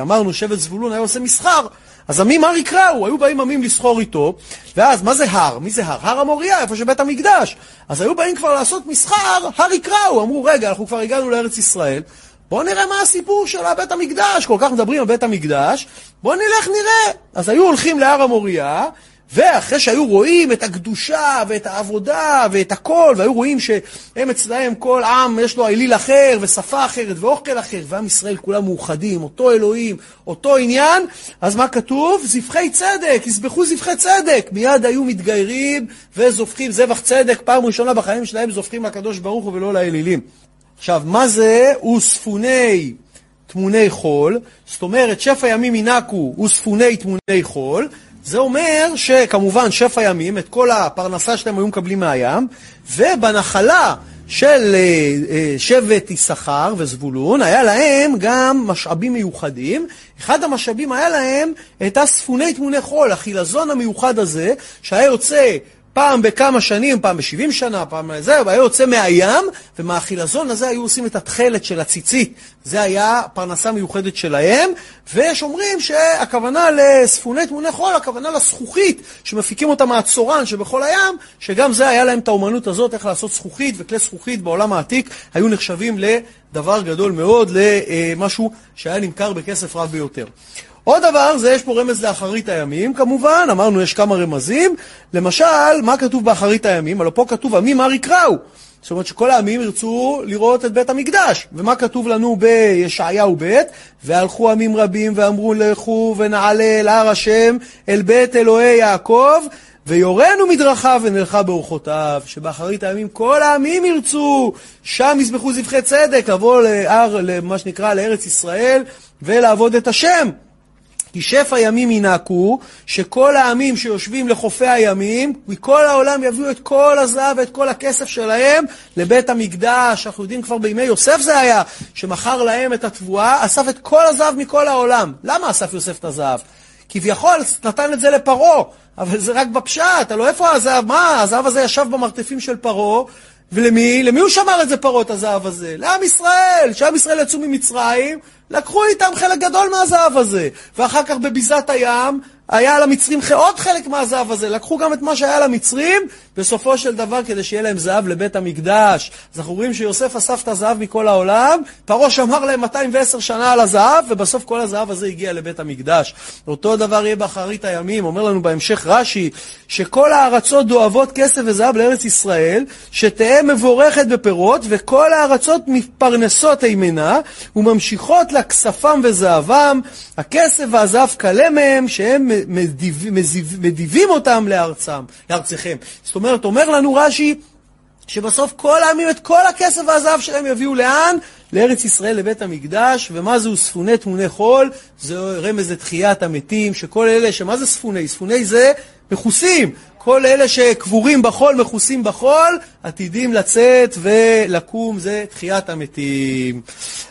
אמרנו שבט זבולון היה עושה מסחר, אז עמים הר יקראו, היו באים עמים לסחור איתו, ואז מה זה הר? מי זה הר? הר המוריה, איפה שבית המקדש. אז היו באים כבר לעשות מסחר, הר יקראו, אמרו, רגע, אנחנו כבר הגענו לארץ ישראל, בואו נראה מה הסיפור של בית המקדש, כל כך מדברים על בית המקדש, בואו נלך נראה. אז היו הולכים להר המוריה, ואחרי שהיו רואים את הקדושה ואת העבודה ואת הכל, והיו רואים שהם אצלהם כל עם יש לו אליל אחר ושפה אחרת ואוכל אחר, ועם ישראל כולם מאוחדים, אותו אלוהים, אותו עניין, אז מה כתוב? זבחי צדק, יזבחו זבחי צדק. מיד היו מתגיירים וזובחים זבח צדק, פעם ראשונה בחיים שלהם זובחים לקדוש ברוך הוא ולא לאלילים. עכשיו, מה זה וספוני תמוני חול? זאת אומרת, שפע ימים ינקו וספוני תמוני חול. זה אומר שכמובן שפע ימים, את כל הפרנסה שלהם היו מקבלים מהים, ובנחלה של אה, אה, שבט יששכר וזבולון, היה להם גם משאבים מיוחדים. אחד המשאבים היה להם את הספוני תמוני חול, החילזון המיוחד הזה, שהיה יוצא פעם בכמה שנים, פעם בשבעים שנה, פעם זה, היה יוצא מהים, ומהחילזון הזה היו עושים את התכלת של הציצית. זה היה פרנסה מיוחדת שלהם, ויש אומרים שהכוונה לספוני תמוני חול, הכוונה לזכוכית, שמפיקים אותה מהצורן שבכל הים, שגם זה היה להם את האומנות הזאת, איך לעשות זכוכית, וכלי זכוכית בעולם העתיק היו נחשבים לדבר גדול מאוד, למשהו שהיה נמכר בכסף רב ביותר. עוד דבר, זה יש פה רמז לאחרית הימים, כמובן, אמרנו יש כמה רמזים. למשל, מה כתוב באחרית הימים? הלוא פה כתוב עמים מר יקראו. זאת אומרת שכל העמים ירצו לראות את בית המקדש. ומה כתוב לנו בישעיהו ב'? והלכו עמים רבים ואמרו לכו ונעלה אל הר השם, אל בית אלוהי יעקב, ויורנו מדרכיו ונלכה באורחותיו, שבאחרית הימים כל העמים ירצו, שם יזבחו זבחי צדק, לבוא להר, למה שנקרא, לארץ ישראל, ולעבוד את השם. כי שפע ימים ינקו, שכל העמים שיושבים לחופי הימים, מכל העולם יביאו את כל הזהב ואת כל הכסף שלהם לבית המקדש. אנחנו יודעים כבר בימי יוסף זה היה, שמכר להם את התבואה, אסף את כל הזהב מכל העולם. למה אסף יוסף את הזהב? כביכול נתן את זה לפרעה, אבל זה רק בפשט, הלוא איפה הזהב? מה, הזהב הזה ישב במרתפים של פרעה, ולמי? למי הוא שמר את זה פרעה, את הזהב הזה? לעם ישראל. כשעם ישראל יצאו ממצרים, לקחו איתם חלק גדול מהזהב הזה. ואחר כך בביזת הים, היה למצרים עוד חלק מהזהב הזה, לקחו גם את מה שהיה למצרים, בסופו של דבר כדי שיהיה להם זהב לבית המקדש. אז אנחנו רואים שיוסף אסף את הזהב מכל העולם, פרעה שמר להם 210 שנה על הזהב, ובסוף כל הזהב הזה הגיע לבית המקדש. אותו דבר יהיה באחרית הימים, אומר לנו בהמשך רש"י, שכל הארצות דואבות כסף וזהב לארץ ישראל, שתהא מבורכת בפירות, וכל הארצות מתפרנסות אימנה, וממשיכות לה כספם וזהבם, הכסף והזהב קלה מהם, שהם מדיבים אותם לארצם, לארציכם. זאת אומרת, אומר לנו רש"י, שבסוף כל העמים את כל הכסף והזהב שלהם יביאו לאן? לארץ ישראל, לבית המקדש, ומה זה ספוני תמוני חול? זה רמז לתחיית המתים, שכל אלה, שמה זה ספוני? ספוני זה מכוסים. כל אלה שקבורים בחול, מכוסים בחול, עתידים לצאת ולקום, זה תחיית המתים.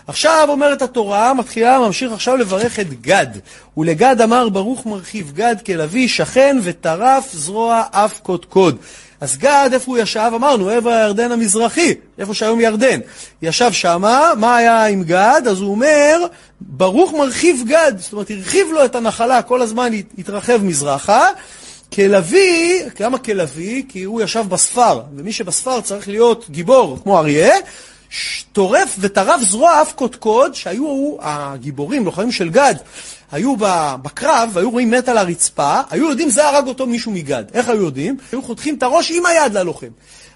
עכשיו אומרת התורה, מתחילה, ממשיך עכשיו לברך את גד. ולגד אמר ברוך מרחיב גד כלביא שכן וטרף זרוע אף קודקוד. אז גד, איפה הוא ישב? אמרנו, עבר הירדן המזרחי, איפה שהיום ירדן. ישב שמה, מה היה עם גד? אז הוא אומר, ברוך מרחיב גד, זאת אומרת, הרחיב לו את הנחלה, כל הזמן התרחב מזרחה. כלביא, למה כלביא? כי הוא ישב בספר, ומי שבספר צריך להיות גיבור, כמו אריה, טורף וטרף זרוע אף קודקוד, שהיו הגיבורים, לוחמים של גד, היו בקרב, והיו רואים מת על הרצפה, היו יודעים זה הרג אותו מישהו מגד. איך היו יודעים? היו חותכים את הראש עם היד ללוחם.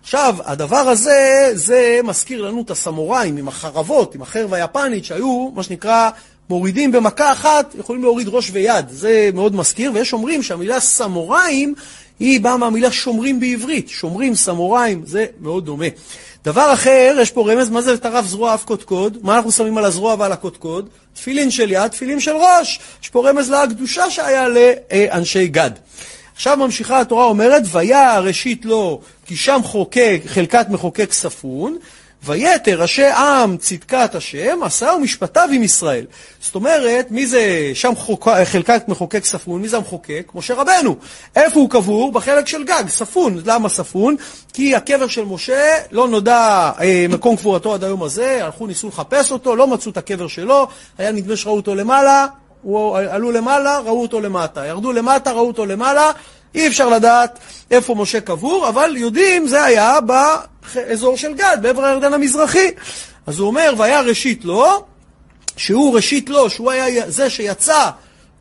עכשיו, הדבר הזה, זה מזכיר לנו את הסמוראים עם החרבות, עם החרב היפנית, שהיו, מה שנקרא, מורידים במכה אחת, יכולים להוריד ראש ויד. זה מאוד מזכיר, ויש אומרים שהמילה סמוראים היא באה מהמילה שומרים בעברית. שומרים, סמוראים, זה מאוד דומה. דבר אחר, יש פה רמז, מה זה טרף זרוע אף קודקוד? מה אנחנו שמים על הזרוע ועל הקודקוד? תפילין של יד, תפילין של ראש. יש פה רמז לקדושה שהיה לאנשי גד. עכשיו ממשיכה התורה אומרת, ויה ראשית לו, כי שם חוקק, חלקת מחוקק ספון, ויתר ראשי עם צדקת השם, עשה ומשפטיו עם ישראל. זאת אומרת, מי זה שם חוק, חלקת מחוקק ספון? מי זה המחוקק? משה רבנו. איפה הוא קבור? בחלק של גג, ספון. למה ספון? כי הקבר של משה לא נודע אה, מקום קבורתו עד היום הזה, הלכו ניסו לחפש אותו, לא מצאו את הקבר שלו, היה נדמה שראו אותו למעלה, הוא, עלו למעלה, ראו אותו למטה, ירדו למטה, ראו אותו למעלה, אי אפשר לדעת איפה משה קבור, אבל יודעים, זה היה באזור של גד, בעבר הירדן המזרחי. אז הוא אומר, והיה ראשית לו, שהוא ראשית לו, שהוא היה זה שיצא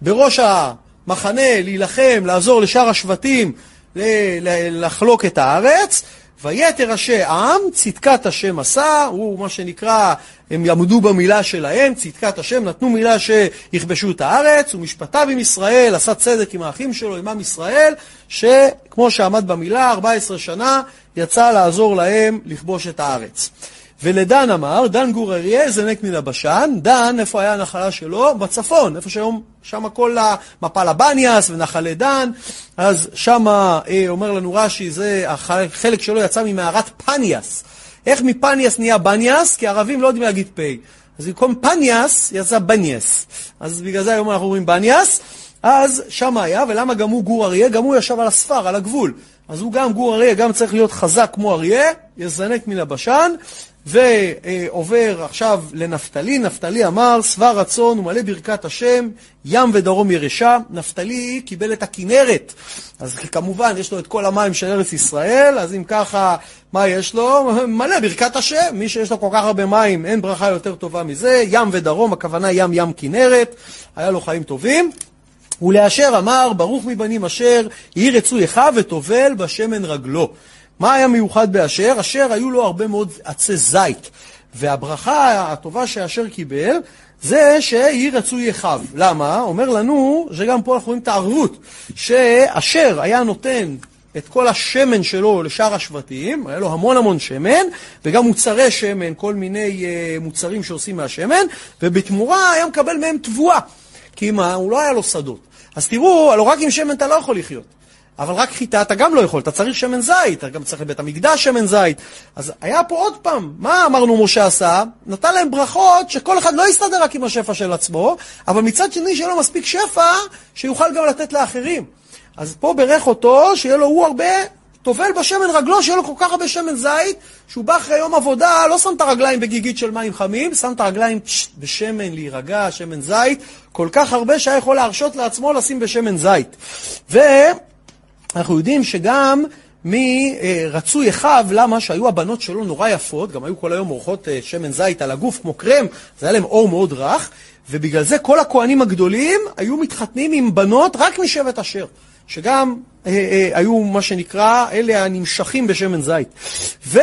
בראש המחנה להילחם, לעזור לשאר השבטים לחלוק את הארץ, ויתר ראשי עם, צדקת השם עשה, הוא מה שנקרא, הם יעמדו במילה שלהם, צדקת השם, נתנו מילה שיכבשו את הארץ, ומשפטיו עם ישראל, עשה צדק עם האחים שלו, עם עם ישראל, שכמו שעמד במילה, 14 שנה, יצא לעזור להם לכבוש את הארץ. ולדן אמר, דן גור אריה זנק מן הבשן, דן, איפה היה הנחלה שלו? בצפון, איפה שהיום, שם כל מפל הבניאס ונחלי דן, אז שם אה, אומר לנו רש"י, זה החלק שלו יצא ממערת פניאס. איך מפניאס נהיה בניאס? כי ערבים לא יודעים להגיד פ'. אז במקום פניאס יצא בניאס. אז בגלל זה היום אנחנו אומרים בניאס. אז שם היה, ולמה גם הוא גור אריה? גם הוא ישב על הספר, על הגבול. אז הוא גם גור אריה, גם צריך להיות חזק כמו אריה, יזנק מן הבשן, ועובר עכשיו לנפתלי, נפתלי אמר, שבע רצון ומלא ברכת השם, ים ודרום ירשה. נפתלי קיבל את הכנרת, אז כמובן יש לו את כל המים של ארץ ישראל, אז אם ככה, מה יש לו? מלא ברכת השם, מי שיש לו כל כך הרבה מים, אין ברכה יותר טובה מזה, ים ודרום, הכוונה ים ים כנרת, היה לו חיים טובים. ולאשר אמר, ברוך מבנים אשר, יהי רצוי אחיו וטובל בשמן רגלו. מה היה מיוחד באשר? אשר היו לו הרבה מאוד עצי זית. והברכה הטובה שאשר קיבל, זה שיהי רצוי אחיו. למה? אומר לנו, שגם פה אנחנו רואים את הערבות, שאשר היה נותן את כל השמן שלו לשאר השבטים, היה לו המון המון שמן, וגם מוצרי שמן, כל מיני uh, מוצרים שעושים מהשמן, ובתמורה היה מקבל מהם תבואה. כי מה? הוא לא היה לו שדות. אז תראו, הלוא רק עם שמן אתה לא יכול לחיות. אבל רק חיטה אתה גם לא יכול, אתה צריך שמן זית, אתה גם צריך לבית המקדש שמן זית. אז היה פה עוד פעם, מה אמרנו משה עשה? נתן להם ברכות שכל אחד לא יסתדר רק עם השפע של עצמו, אבל מצד שני שיהיה לו מספיק שפע, שיוכל גם לתת לאחרים. אז פה ברך אותו, שיהיה לו הוא הרבה, טובל בשמן רגלו, שיהיה לו כל כך הרבה שמן זית, שהוא בא אחרי יום עבודה, לא שם את הרגליים בגיגית של מים חמים, שם את הרגליים בשמן להירגע, שמן זית, כל כך הרבה שהיה יכול להרשות לעצמו לשים בשמן זית. ו... אנחנו יודעים שגם מרצוי אחיו, למה? שהיו הבנות שלו נורא יפות, גם היו כל היום אורחות אה, שמן זית על הגוף כמו קרם, זה היה להם אור מאוד רך, ובגלל זה כל הכוהנים הגדולים היו מתחתנים עם בנות רק משבט אשר, שגם אה, אה, היו מה שנקרא, אלה הנמשכים בשמן זית. ו...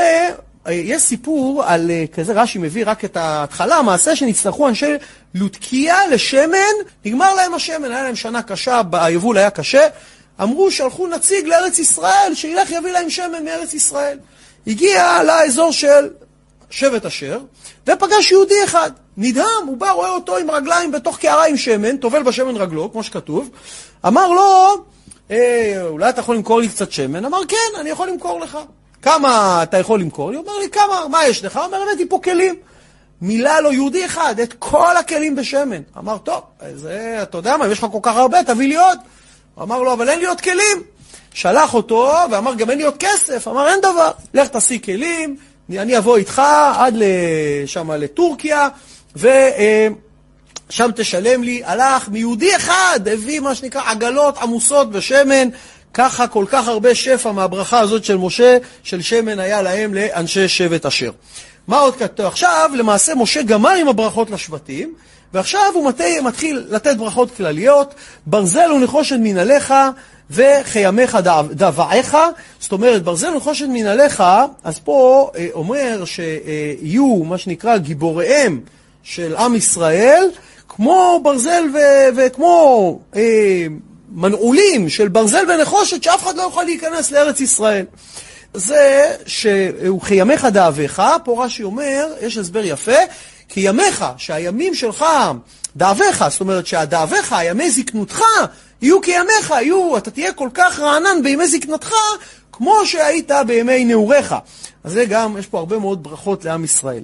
יש סיפור על כזה, רש"י מביא רק את ההתחלה, המעשה שנצטרכו אנשי לוטקיה לשמן, נגמר להם השמן, היה להם שנה קשה, היבול היה קשה, אמרו שלחו נציג לארץ ישראל, שילך יביא להם שמן מארץ ישראל. הגיע לאזור של שבט אשר, ופגש יהודי אחד. נדהם, הוא בא, רואה אותו עם רגליים בתוך קערה עם שמן, טובל בשמן רגלו, כמו שכתוב. אמר לו, אה, אולי אתה יכול למכור לי קצת שמן? אמר, כן, אני יכול למכור לך. כמה אתה יכול למכור לי? הוא אומר לי, כמה, מה יש לך? הוא אומר, הבאתי פה כלים. מילא לו יהודי אחד את כל הכלים בשמן. אמר, טוב, זה, אתה יודע מה, אם יש לך כל כך הרבה, תביא לי עוד. אמר לו, אבל אין לי עוד כלים. שלח אותו ואמר, גם אין לי עוד כסף. אמר, אין דבר, לך תשיג כלים, אני אבוא איתך עד שם לטורקיה, ושם תשלם לי. הלך מיהודי אחד, הביא מה שנקרא עגלות עמוסות בשמן. ככה כל כך הרבה שפע מהברכה הזאת של משה, של שמן היה להם לאנשי שבט אשר. מה עוד כתוב? עכשיו, למעשה משה גמר עם הברכות לשבטים, ועכשיו הוא מתחיל לתת ברכות כלליות, ברזל ונחושת מנעליך וחיימיך דבעיך, זאת אומרת, ברזל ונחושת מנעליך, אז פה אה, אומר שיהיו מה שנקרא גיבוריהם של עם ישראל, כמו ברזל ו- וכמו אה, מנעולים של ברזל ונחושת, שאף אחד לא יוכל להיכנס לארץ ישראל. זה שהוא חיימיך דאביך, פה רש"י אומר, יש הסבר יפה, כי ימיך, שהימים שלך, דאביך, זאת אומרת שהדאביך, ימי זקנותך, יהיו כימיך, יהיו, אתה תהיה כל כך רענן בימי זקנתך, כמו שהיית בימי נעוריך. אז זה גם, יש פה הרבה מאוד ברכות לעם ישראל.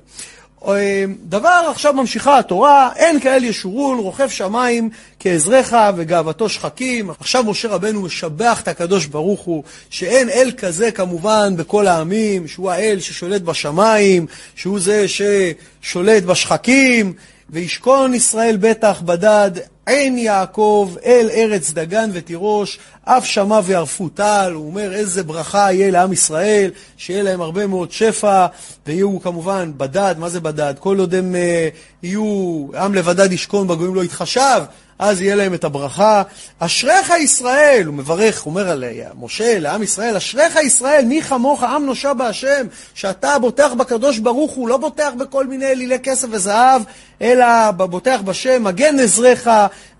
אה, דבר עכשיו ממשיכה התורה, אין כאל ישורון, רוכב שמיים כעזריך וגאוותו שחקים. עכשיו משה רבנו משבח את הקדוש ברוך הוא, שאין אל כזה כמובן בכל העמים, שהוא האל ששולט בשמיים, שהוא זה ששולט בשחקים, וישכון ישראל בטח בדד, עין יעקב אל ארץ דגן ותירוש, אף שמע ויערפו טל, הוא אומר איזה ברכה יהיה לעם ישראל, שיהיה להם הרבה מאוד שפע, ויהיו כמובן בדד, מה זה בדד? כל עוד הם uh, יהיו, עם לבדד ישכון בגויים לא יתחשב, אז יהיה להם את הברכה. אשריך ישראל, הוא מברך, אומר על משה, לעם ישראל, אשריך ישראל, מי כמוך עם נושע בהשם, שאתה בוטח בקדוש ברוך הוא, לא בוטח בכל מיני אלילי כסף וזהב, אלא בוטח בשם, מגן עזריך,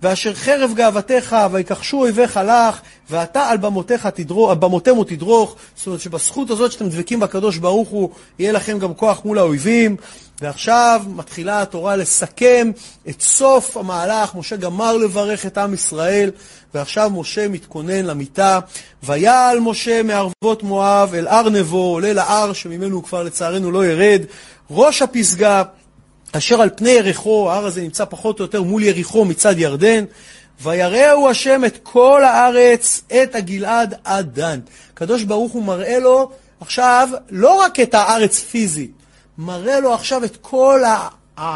ואשר חרב גאוותך, ויקחשו אויביך לך, ואתה על במותיך תדרוך, במותימו תדרוך. זאת אומרת שבזכות הזאת שאתם דבקים בקדוש ברוך הוא, יהיה לכם גם כוח מול האויבים. ועכשיו מתחילה התורה לסכם את סוף המהלך, משה גמר לברך את עם ישראל, ועכשיו משה מתכונן למיטה. ויעל משה מערבות מואב אל הר נבו, עולה להר שממנו הוא כבר לצערנו לא ירד, ראש הפסגה, אשר על פני יריחו, ההר הזה נמצא פחות או יותר מול יריחו מצד ירדן, ויראהו השם את כל הארץ, את הגלעד עד דן. הקדוש ברוך הוא מראה לו עכשיו לא רק את הארץ פיזית, מראה לו עכשיו את כל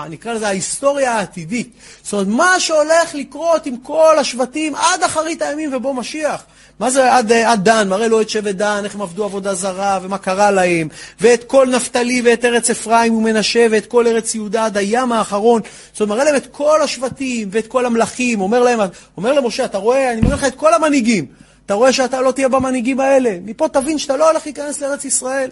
נקרא לזה ההיסטוריה העתידית. זאת אומרת, מה שהולך לקרות עם כל השבטים עד אחרית הימים ובו משיח. מה זה עד, עד דן? מראה לו את שבט דן, איך הם עבדו עבודה זרה ומה קרה להם, ואת כל נפתלי ואת ארץ אפרים ומנשה ואת כל ארץ יהודה עד הים האחרון. זאת אומרת, מראה להם את כל השבטים ואת כל המלכים, אומר להם, אומר למשה, אתה רואה, אני מראה לך את כל המנהיגים. אתה רואה שאתה לא תהיה במנהיגים האלה. מפה תבין שאתה לא הולך להיכנס לארץ ישראל.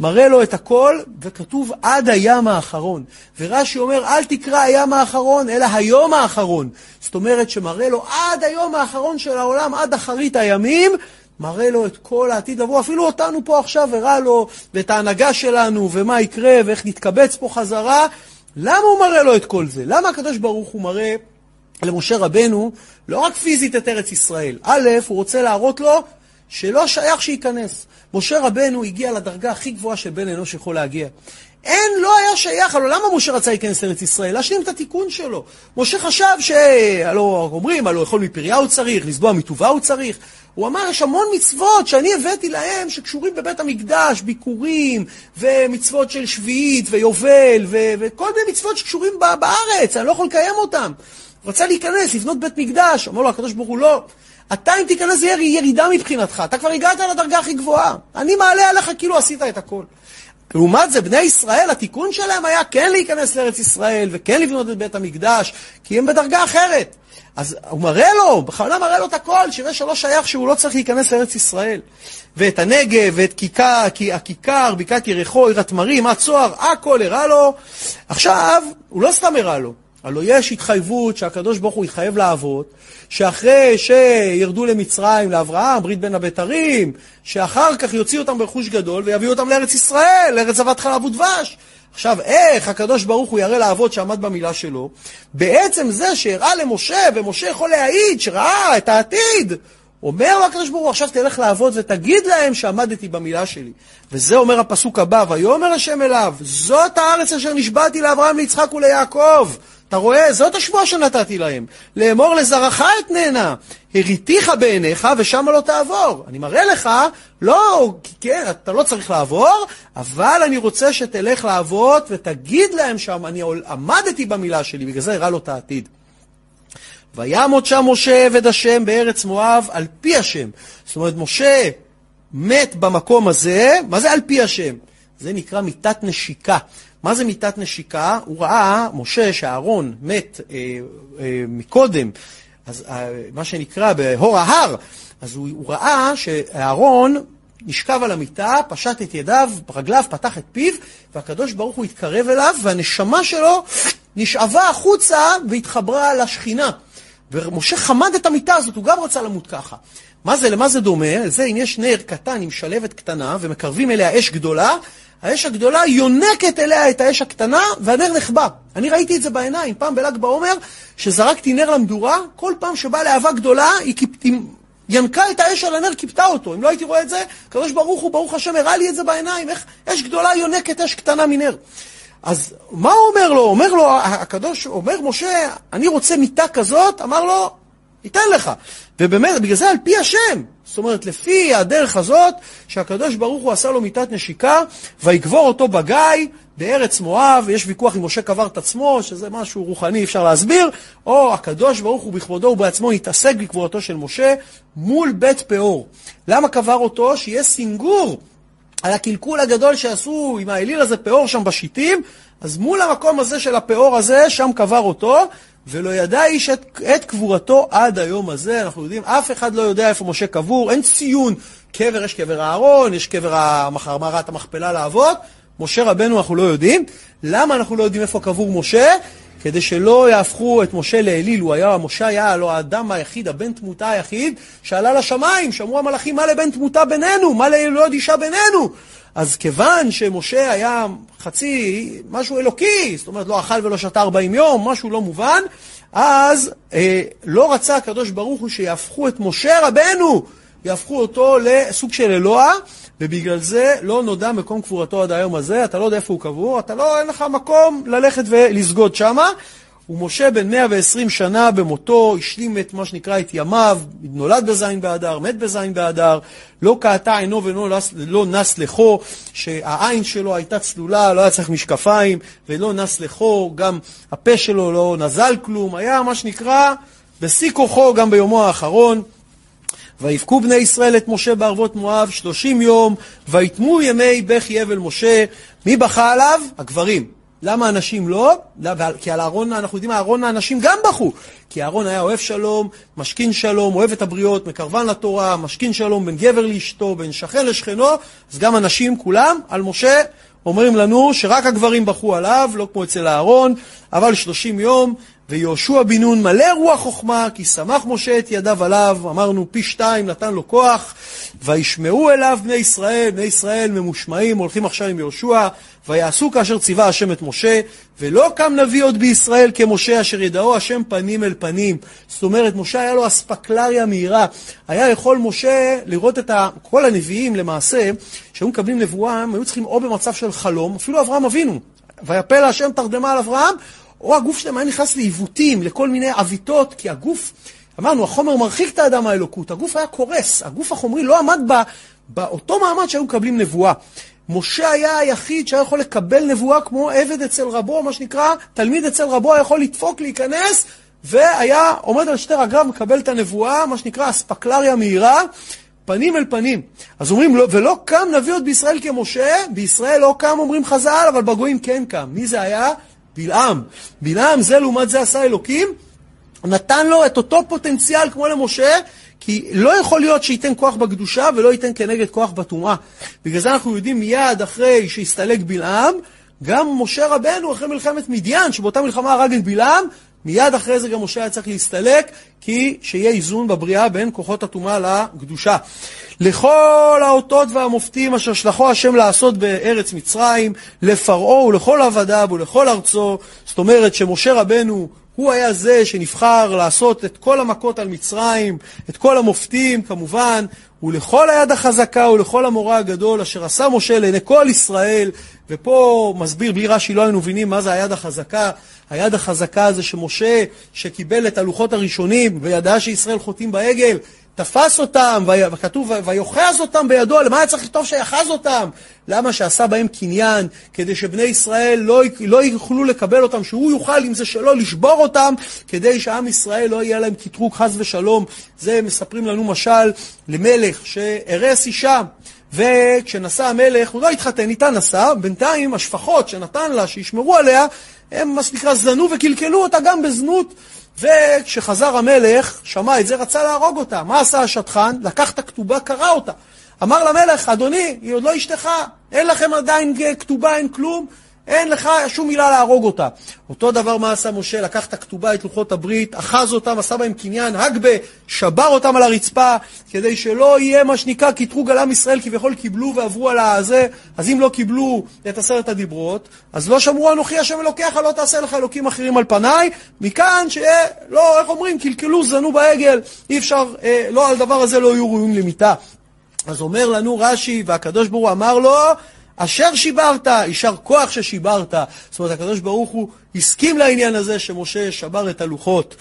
מראה לו את הכל, וכתוב עד הים האחרון. ורש"י אומר, אל תקרא הים האחרון, אלא היום האחרון. זאת אומרת שמראה לו עד היום האחרון של העולם, עד אחרית הימים, מראה לו את כל העתיד לבוא, אפילו אותנו פה עכשיו הראה לו, ואת ההנהגה שלנו, ומה יקרה, ואיך נתקבץ פה חזרה. למה הוא מראה לו את כל זה? למה הקדוש ברוך הוא מראה למשה רבנו לא רק פיזית את ארץ ישראל. א', הוא רוצה להראות לו שלא שייך שייכנס. משה רבנו הגיע לדרגה הכי גבוהה של בן אנוש יכול להגיע. אין, לא היה שייך, הלוא למה משה רצה להיכנס לארץ ישראל? להשלים את התיקון שלו. משה חשב ש... הלוא אומרים, הלוא יכול מפריה הוא צריך, לסבוע מטובה הוא צריך. הוא אמר, יש המון מצוות שאני הבאתי להם שקשורים בבית המקדש, ביקורים, ומצוות של שביעית, ויובל. וכל מיני מצוות שקשורים בארץ, אני לא יכול לקיים אותם. רצה להיכנס, לבנות בית מקדש. אמר לו הקדוש ברוך הוא, לא. אתה אם תיכנס זה יהיה ירידה מבחינתך, אתה כבר הגעת לדרגה הכי גבוהה. אני מעלה עליך כאילו עשית את הכל. לעומת זה, בני ישראל, התיקון שלהם היה כן להיכנס לארץ ישראל וכן לבנות את בית המקדש, כי הם בדרגה אחרת. אז הוא מראה לו, בכוונה מראה לו את הכל, שיראה שלא שייך שהוא לא צריך להיכנס לארץ ישראל. ואת הנגב, ואת כיכר, הכיכר, בקעת יריחו, עיר התמרים, הצוהר, הכל הראה לו. עכשיו, הוא לא סתם הראה לו, הלוא יש התחייבות שהקדוש ברוך הוא התחייב לאבות, שאחרי שירדו למצרים, לאברהם, ברית בין הבתרים, שאחר כך יוציאו אותם ברכוש גדול ויביאו אותם לארץ ישראל, לארץ זבת חלב ודבש. עכשיו, איך הקדוש ברוך הוא יראה לאבות שעמד במילה שלו? בעצם זה שהראה למשה, ומשה יכול להעיד שראה את העתיד, אומר לו הקדוש ברוך הוא, עכשיו תלך לעבוד ותגיד להם שעמדתי במילה שלי. וזה אומר הפסוק הבא, ויאמר השם אליו, זאת הארץ אשר נשבעתי לאברהם, ליצחק וליעקב. אתה רואה? זאת השבועה שנתתי להם. לאמור לזרעך אתננה, הריתיך בעיניך ושמה לא תעבור. אני מראה לך, לא, כן, אתה לא צריך לעבור, אבל אני רוצה שתלך לעבוד ותגיד להם שם, אני עמדתי במילה שלי, בגלל זה הראה לו את העתיד. וימות שם משה עבד השם בארץ מואב על פי השם. זאת אומרת, משה מת במקום הזה, מה זה על פי השם? זה נקרא מיתת נשיקה. מה זה מיתת נשיקה? הוא ראה, משה, שאהרון מת אה, אה, מקודם, אז אה, מה שנקרא בהור ההר, אז הוא, הוא ראה שאהרון נשכב על המיטה, פשט את ידיו, רגליו, פתח את פיו, והקדוש ברוך הוא התקרב אליו, והנשמה שלו נשאבה החוצה והתחברה לשכינה. ומשה חמד את המיטה הזאת, הוא גם רצה למות ככה. מה זה, למה זה דומה? זה אם יש נר קטן עם שלבת קטנה ומקרבים אליה אש גדולה, האש הגדולה יונקת אליה את האש הקטנה, והנר נחבא. אני ראיתי את זה בעיניים, פעם בל"ג בעומר, שזרקתי נר למדורה, כל פעם שבאה להבה גדולה, היא, היא ינקה את האש על הנר, כיבתה אותו. אם לא הייתי רואה את זה, הקדוש ברוך הוא, ברוך השם, הראה לי את זה בעיניים, איך אש גדולה יונקת אש קטנה מנר. אז מה הוא אומר לו? אומר לו, הקדוש, אומר משה, אני רוצה מיטה כזאת, אמר לו, ייתן לך. ובאמת, בגלל זה על פי השם. זאת אומרת, לפי הדרך הזאת, שהקדוש ברוך הוא עשה לו מיטת נשיקה, ויקבור אותו בגיא, בארץ מואב, יש ויכוח אם משה קבר את עצמו, שזה משהו רוחני, אפשר להסביר, או הקדוש ברוך הוא בכבודו ובעצמו התעסק בקבורתו של משה מול בית פאור. למה קבר אותו? שיהיה סינגור על הקלקול הגדול שעשו עם האליל הזה פאור שם בשיטים, אז מול המקום הזה של הפאור הזה, שם קבר אותו, ולא ידע איש את, את קבורתו עד היום הזה. אנחנו יודעים, אף אחד לא יודע איפה משה קבור, אין ציון. קבר, יש קבר אהרון, יש קבר מערת המכפלה לאבות. משה רבנו אנחנו לא יודעים. למה אנחנו לא יודעים איפה קבור משה? כדי שלא יהפכו את משה לאליל, הוא היה, משה היה הלא האדם היחיד, הבן תמותה היחיד, שעלה לשמיים, שאמרו המלאכים, מה לבן תמותה בינינו? מה לילוד אישה בינינו? אז כיוון שמשה היה חצי, משהו אלוקי, זאת אומרת לא אכל ולא שתה 40 יום, משהו לא מובן, אז אה, לא רצה הקדוש ברוך הוא שיהפכו את משה רבנו, יהפכו אותו לסוג של אלוה, ובגלל זה לא נודע מקום קבורתו עד היום הזה, אתה לא יודע איפה הוא קבור, אתה לא, אין לך מקום ללכת ולסגוד שמה. ומשה בן 120 שנה במותו השלים את מה שנקרא את ימיו, נולד בזין באדר, מת בזין באדר, לא קעתה עינו ולא נס, לא נס לחו, שהעין שלו הייתה צלולה, לא היה צריך משקפיים, ולא נס לחו, גם הפה שלו לא נזל כלום, היה מה שנקרא בשיא כוחו גם ביומו האחרון. ויבכו בני ישראל את משה בערבות מואב שלושים יום, ויתמו ימי בכי אבל משה. מי בכה עליו? הגברים. למה הנשים לא? כי על אהרון, אנחנו יודעים, אהרון האנשים גם בכו. כי אהרון היה אוהב שלום, משכין שלום, אוהב את הבריות, מקרבן לתורה, משכין שלום בין גבר לאשתו, בין שכן לשכנו, אז גם הנשים כולם, על משה, אומרים לנו שרק הגברים בכו עליו, לא כמו אצל אהרון, אבל שלושים יום, ויהושע בן נון מלא רוח חוכמה, כי שמח משה את ידיו עליו, אמרנו פי שתיים נתן לו כוח, וישמעו אליו בני ישראל, בני ישראל ממושמעים, הולכים עכשיו עם יהושע, ויעשו כאשר ציווה השם את משה, ולא קם נביא עוד בישראל כמשה, אשר ידעו השם פנים אל פנים. זאת אומרת, משה היה לו אספקלריה מהירה. היה יכול משה לראות את ה... כל הנביאים למעשה, שהיו מקבלים נבואה, הם היו צריכים או במצב של חלום, אפילו אברהם אבינו. ויפל השם תרדמה על אברהם, או הגוף שלהם היה נכנס לעיוותים, לכל מיני עוויתות, כי הגוף, אמרנו, החומר מרחיק את האדם מהאלוקות, הגוף היה קורס, הגוף החומרי לא עמד בא, באותו מעמד שהיו מקבלים נבואה. משה היה היחיד שהיה יכול לקבל נבואה כמו עבד אצל רבו, מה שנקרא, תלמיד אצל רבו היה יכול לדפוק, להיכנס, והיה עומד על שתי רגליו, מקבל את הנבואה, מה שנקרא אספקלריה מהירה, פנים אל פנים. אז אומרים, לא, ולא קם נביא עוד בישראל כמשה, בישראל לא קם, אומרים חז"ל, אבל בגויים כן קם. מי זה היה? בלעם. בלעם זה לעומת זה עשה אלוקים, נתן לו את אותו פוטנציאל כמו למשה, כי לא יכול להיות שייתן כוח בקדושה ולא ייתן כנגד כוח בטומאה. בגלל זה אנחנו יודעים מיד אחרי שהסתלק בלעם, גם משה רבנו אחרי מלחמת מדיין, שבאותה מלחמה הרג את בלעם, מיד אחרי זה גם משה היה צריך להסתלק, כי שיהיה איזון בבריאה בין כוחות הטומאה לקדושה. לכל האותות והמופתים אשר שלחו השם לעשות בארץ מצרים, לפרעה ולכל עבדיו ולכל ארצו, זאת אומרת שמשה רבנו הוא היה זה שנבחר לעשות את כל המכות על מצרים, את כל המופתים כמובן, ולכל היד החזקה ולכל המורא הגדול אשר עשה משה לעיני כל ישראל, ופה מסביר בלי רש"י לא היינו מבינים מה זה היד החזקה. היד החזקה זה שמשה, שקיבל את הלוחות הראשונים וידע שישראל חוטאים בעגל, תפס אותם, וכתוב, ויוחז אותם בידו, למה היה צריך לכתוב שיחז אותם? למה שעשה בהם קניין, כדי שבני ישראל לא, לא יוכלו לקבל אותם, שהוא יוכל, אם זה שלו, לשבור אותם, כדי שעם ישראל לא יהיה להם קטרוג חס ושלום. זה מספרים לנו משל למלך שהרס אישה. וכשנסע המלך, הוא לא התחתן איתה, נסע, בינתיים השפחות שנתן לה, שישמרו עליה, הם מה שנקרא זנו וקלקלו אותה גם בזנות. וכשחזר המלך, שמע את זה, רצה להרוג אותה. מה עשה השטחן? לקח את הכתובה, קרא אותה. אמר למלך, אדוני, היא עוד לא אשתך, אין לכם עדיין כתובה, אין כלום, אין לך שום מילה להרוג אותה. אותו דבר מה עשה משה, לקח את הכתובה, את לוחות הברית, אחז אותם, עשה בהם קניין, הגבה, שבר אותם על הרצפה, כדי שלא יהיה מה שנקרא קטרוג על עם ישראל, כביכול קיבלו ועברו על הזה, אז אם לא קיבלו את עשרת הדיברות, אז לא שמרו אנוכי השם אלוקיך, לא תעשה לך אלוקים אחרים על פניי, מכאן שלא, איך אומרים, קלקלו, זנו בעגל, אי אפשר, אה, לא, על דבר הזה לא יהיו ראויים למיתה. אז אומר לנו רש"י, והקדוש ברוך הוא אמר לו, אשר שיברת, יישר כוח ששיברת. זאת אומרת, הקדוש ברוך הוא הסכים לעניין הזה שמשה שבר את הלוחות.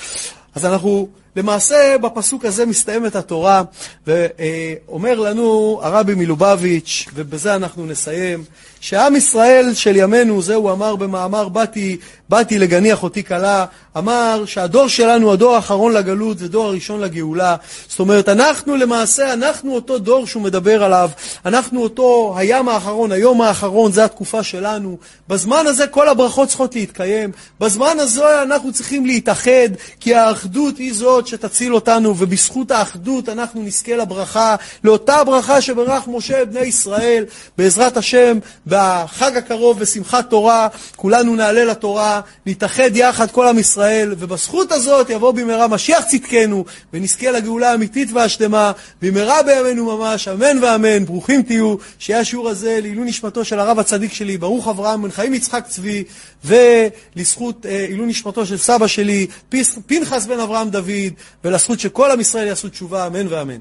אז אנחנו, למעשה, בפסוק הזה מסתיימת התורה, ואומר לנו הרבי מלובביץ', ובזה אנחנו נסיים, שעם ישראל של ימינו, זה הוא אמר במאמר באתי, באתי לגניח אותי כלה, אמר שהדור שלנו, הדור האחרון לגלות ודור הראשון לגאולה. זאת אומרת, אנחנו למעשה, אנחנו אותו דור שהוא מדבר עליו, אנחנו אותו הים האחרון, היום האחרון, זה התקופה שלנו. בזמן הזה כל הברכות צריכות להתקיים, בזמן הזה אנחנו צריכים להתאחד, כי האחדות היא זאת שתציל אותנו, ובזכות האחדות אנחנו נזכה לברכה, לאותה ברכה שברך משה בני ישראל, בעזרת השם. בחג הקרוב, בשמחת תורה, כולנו נעלה לתורה, נתאחד יחד כל עם ישראל, ובזכות הזאת יבוא במהרה משיח צדקנו, ונזכה לגאולה האמיתית והשלמה, במהרה בימינו ממש, אמן ואמן, ברוכים תהיו, שיהיה השיעור הזה לעילוי נשמתו של הרב הצדיק שלי, ברוך אברהם בן חיים יצחק צבי, ולזכות אה, עילוי נשמתו של סבא שלי, פנחס בן אברהם דוד, ולזכות שכל עם ישראל יעשו תשובה, אמן ואמן.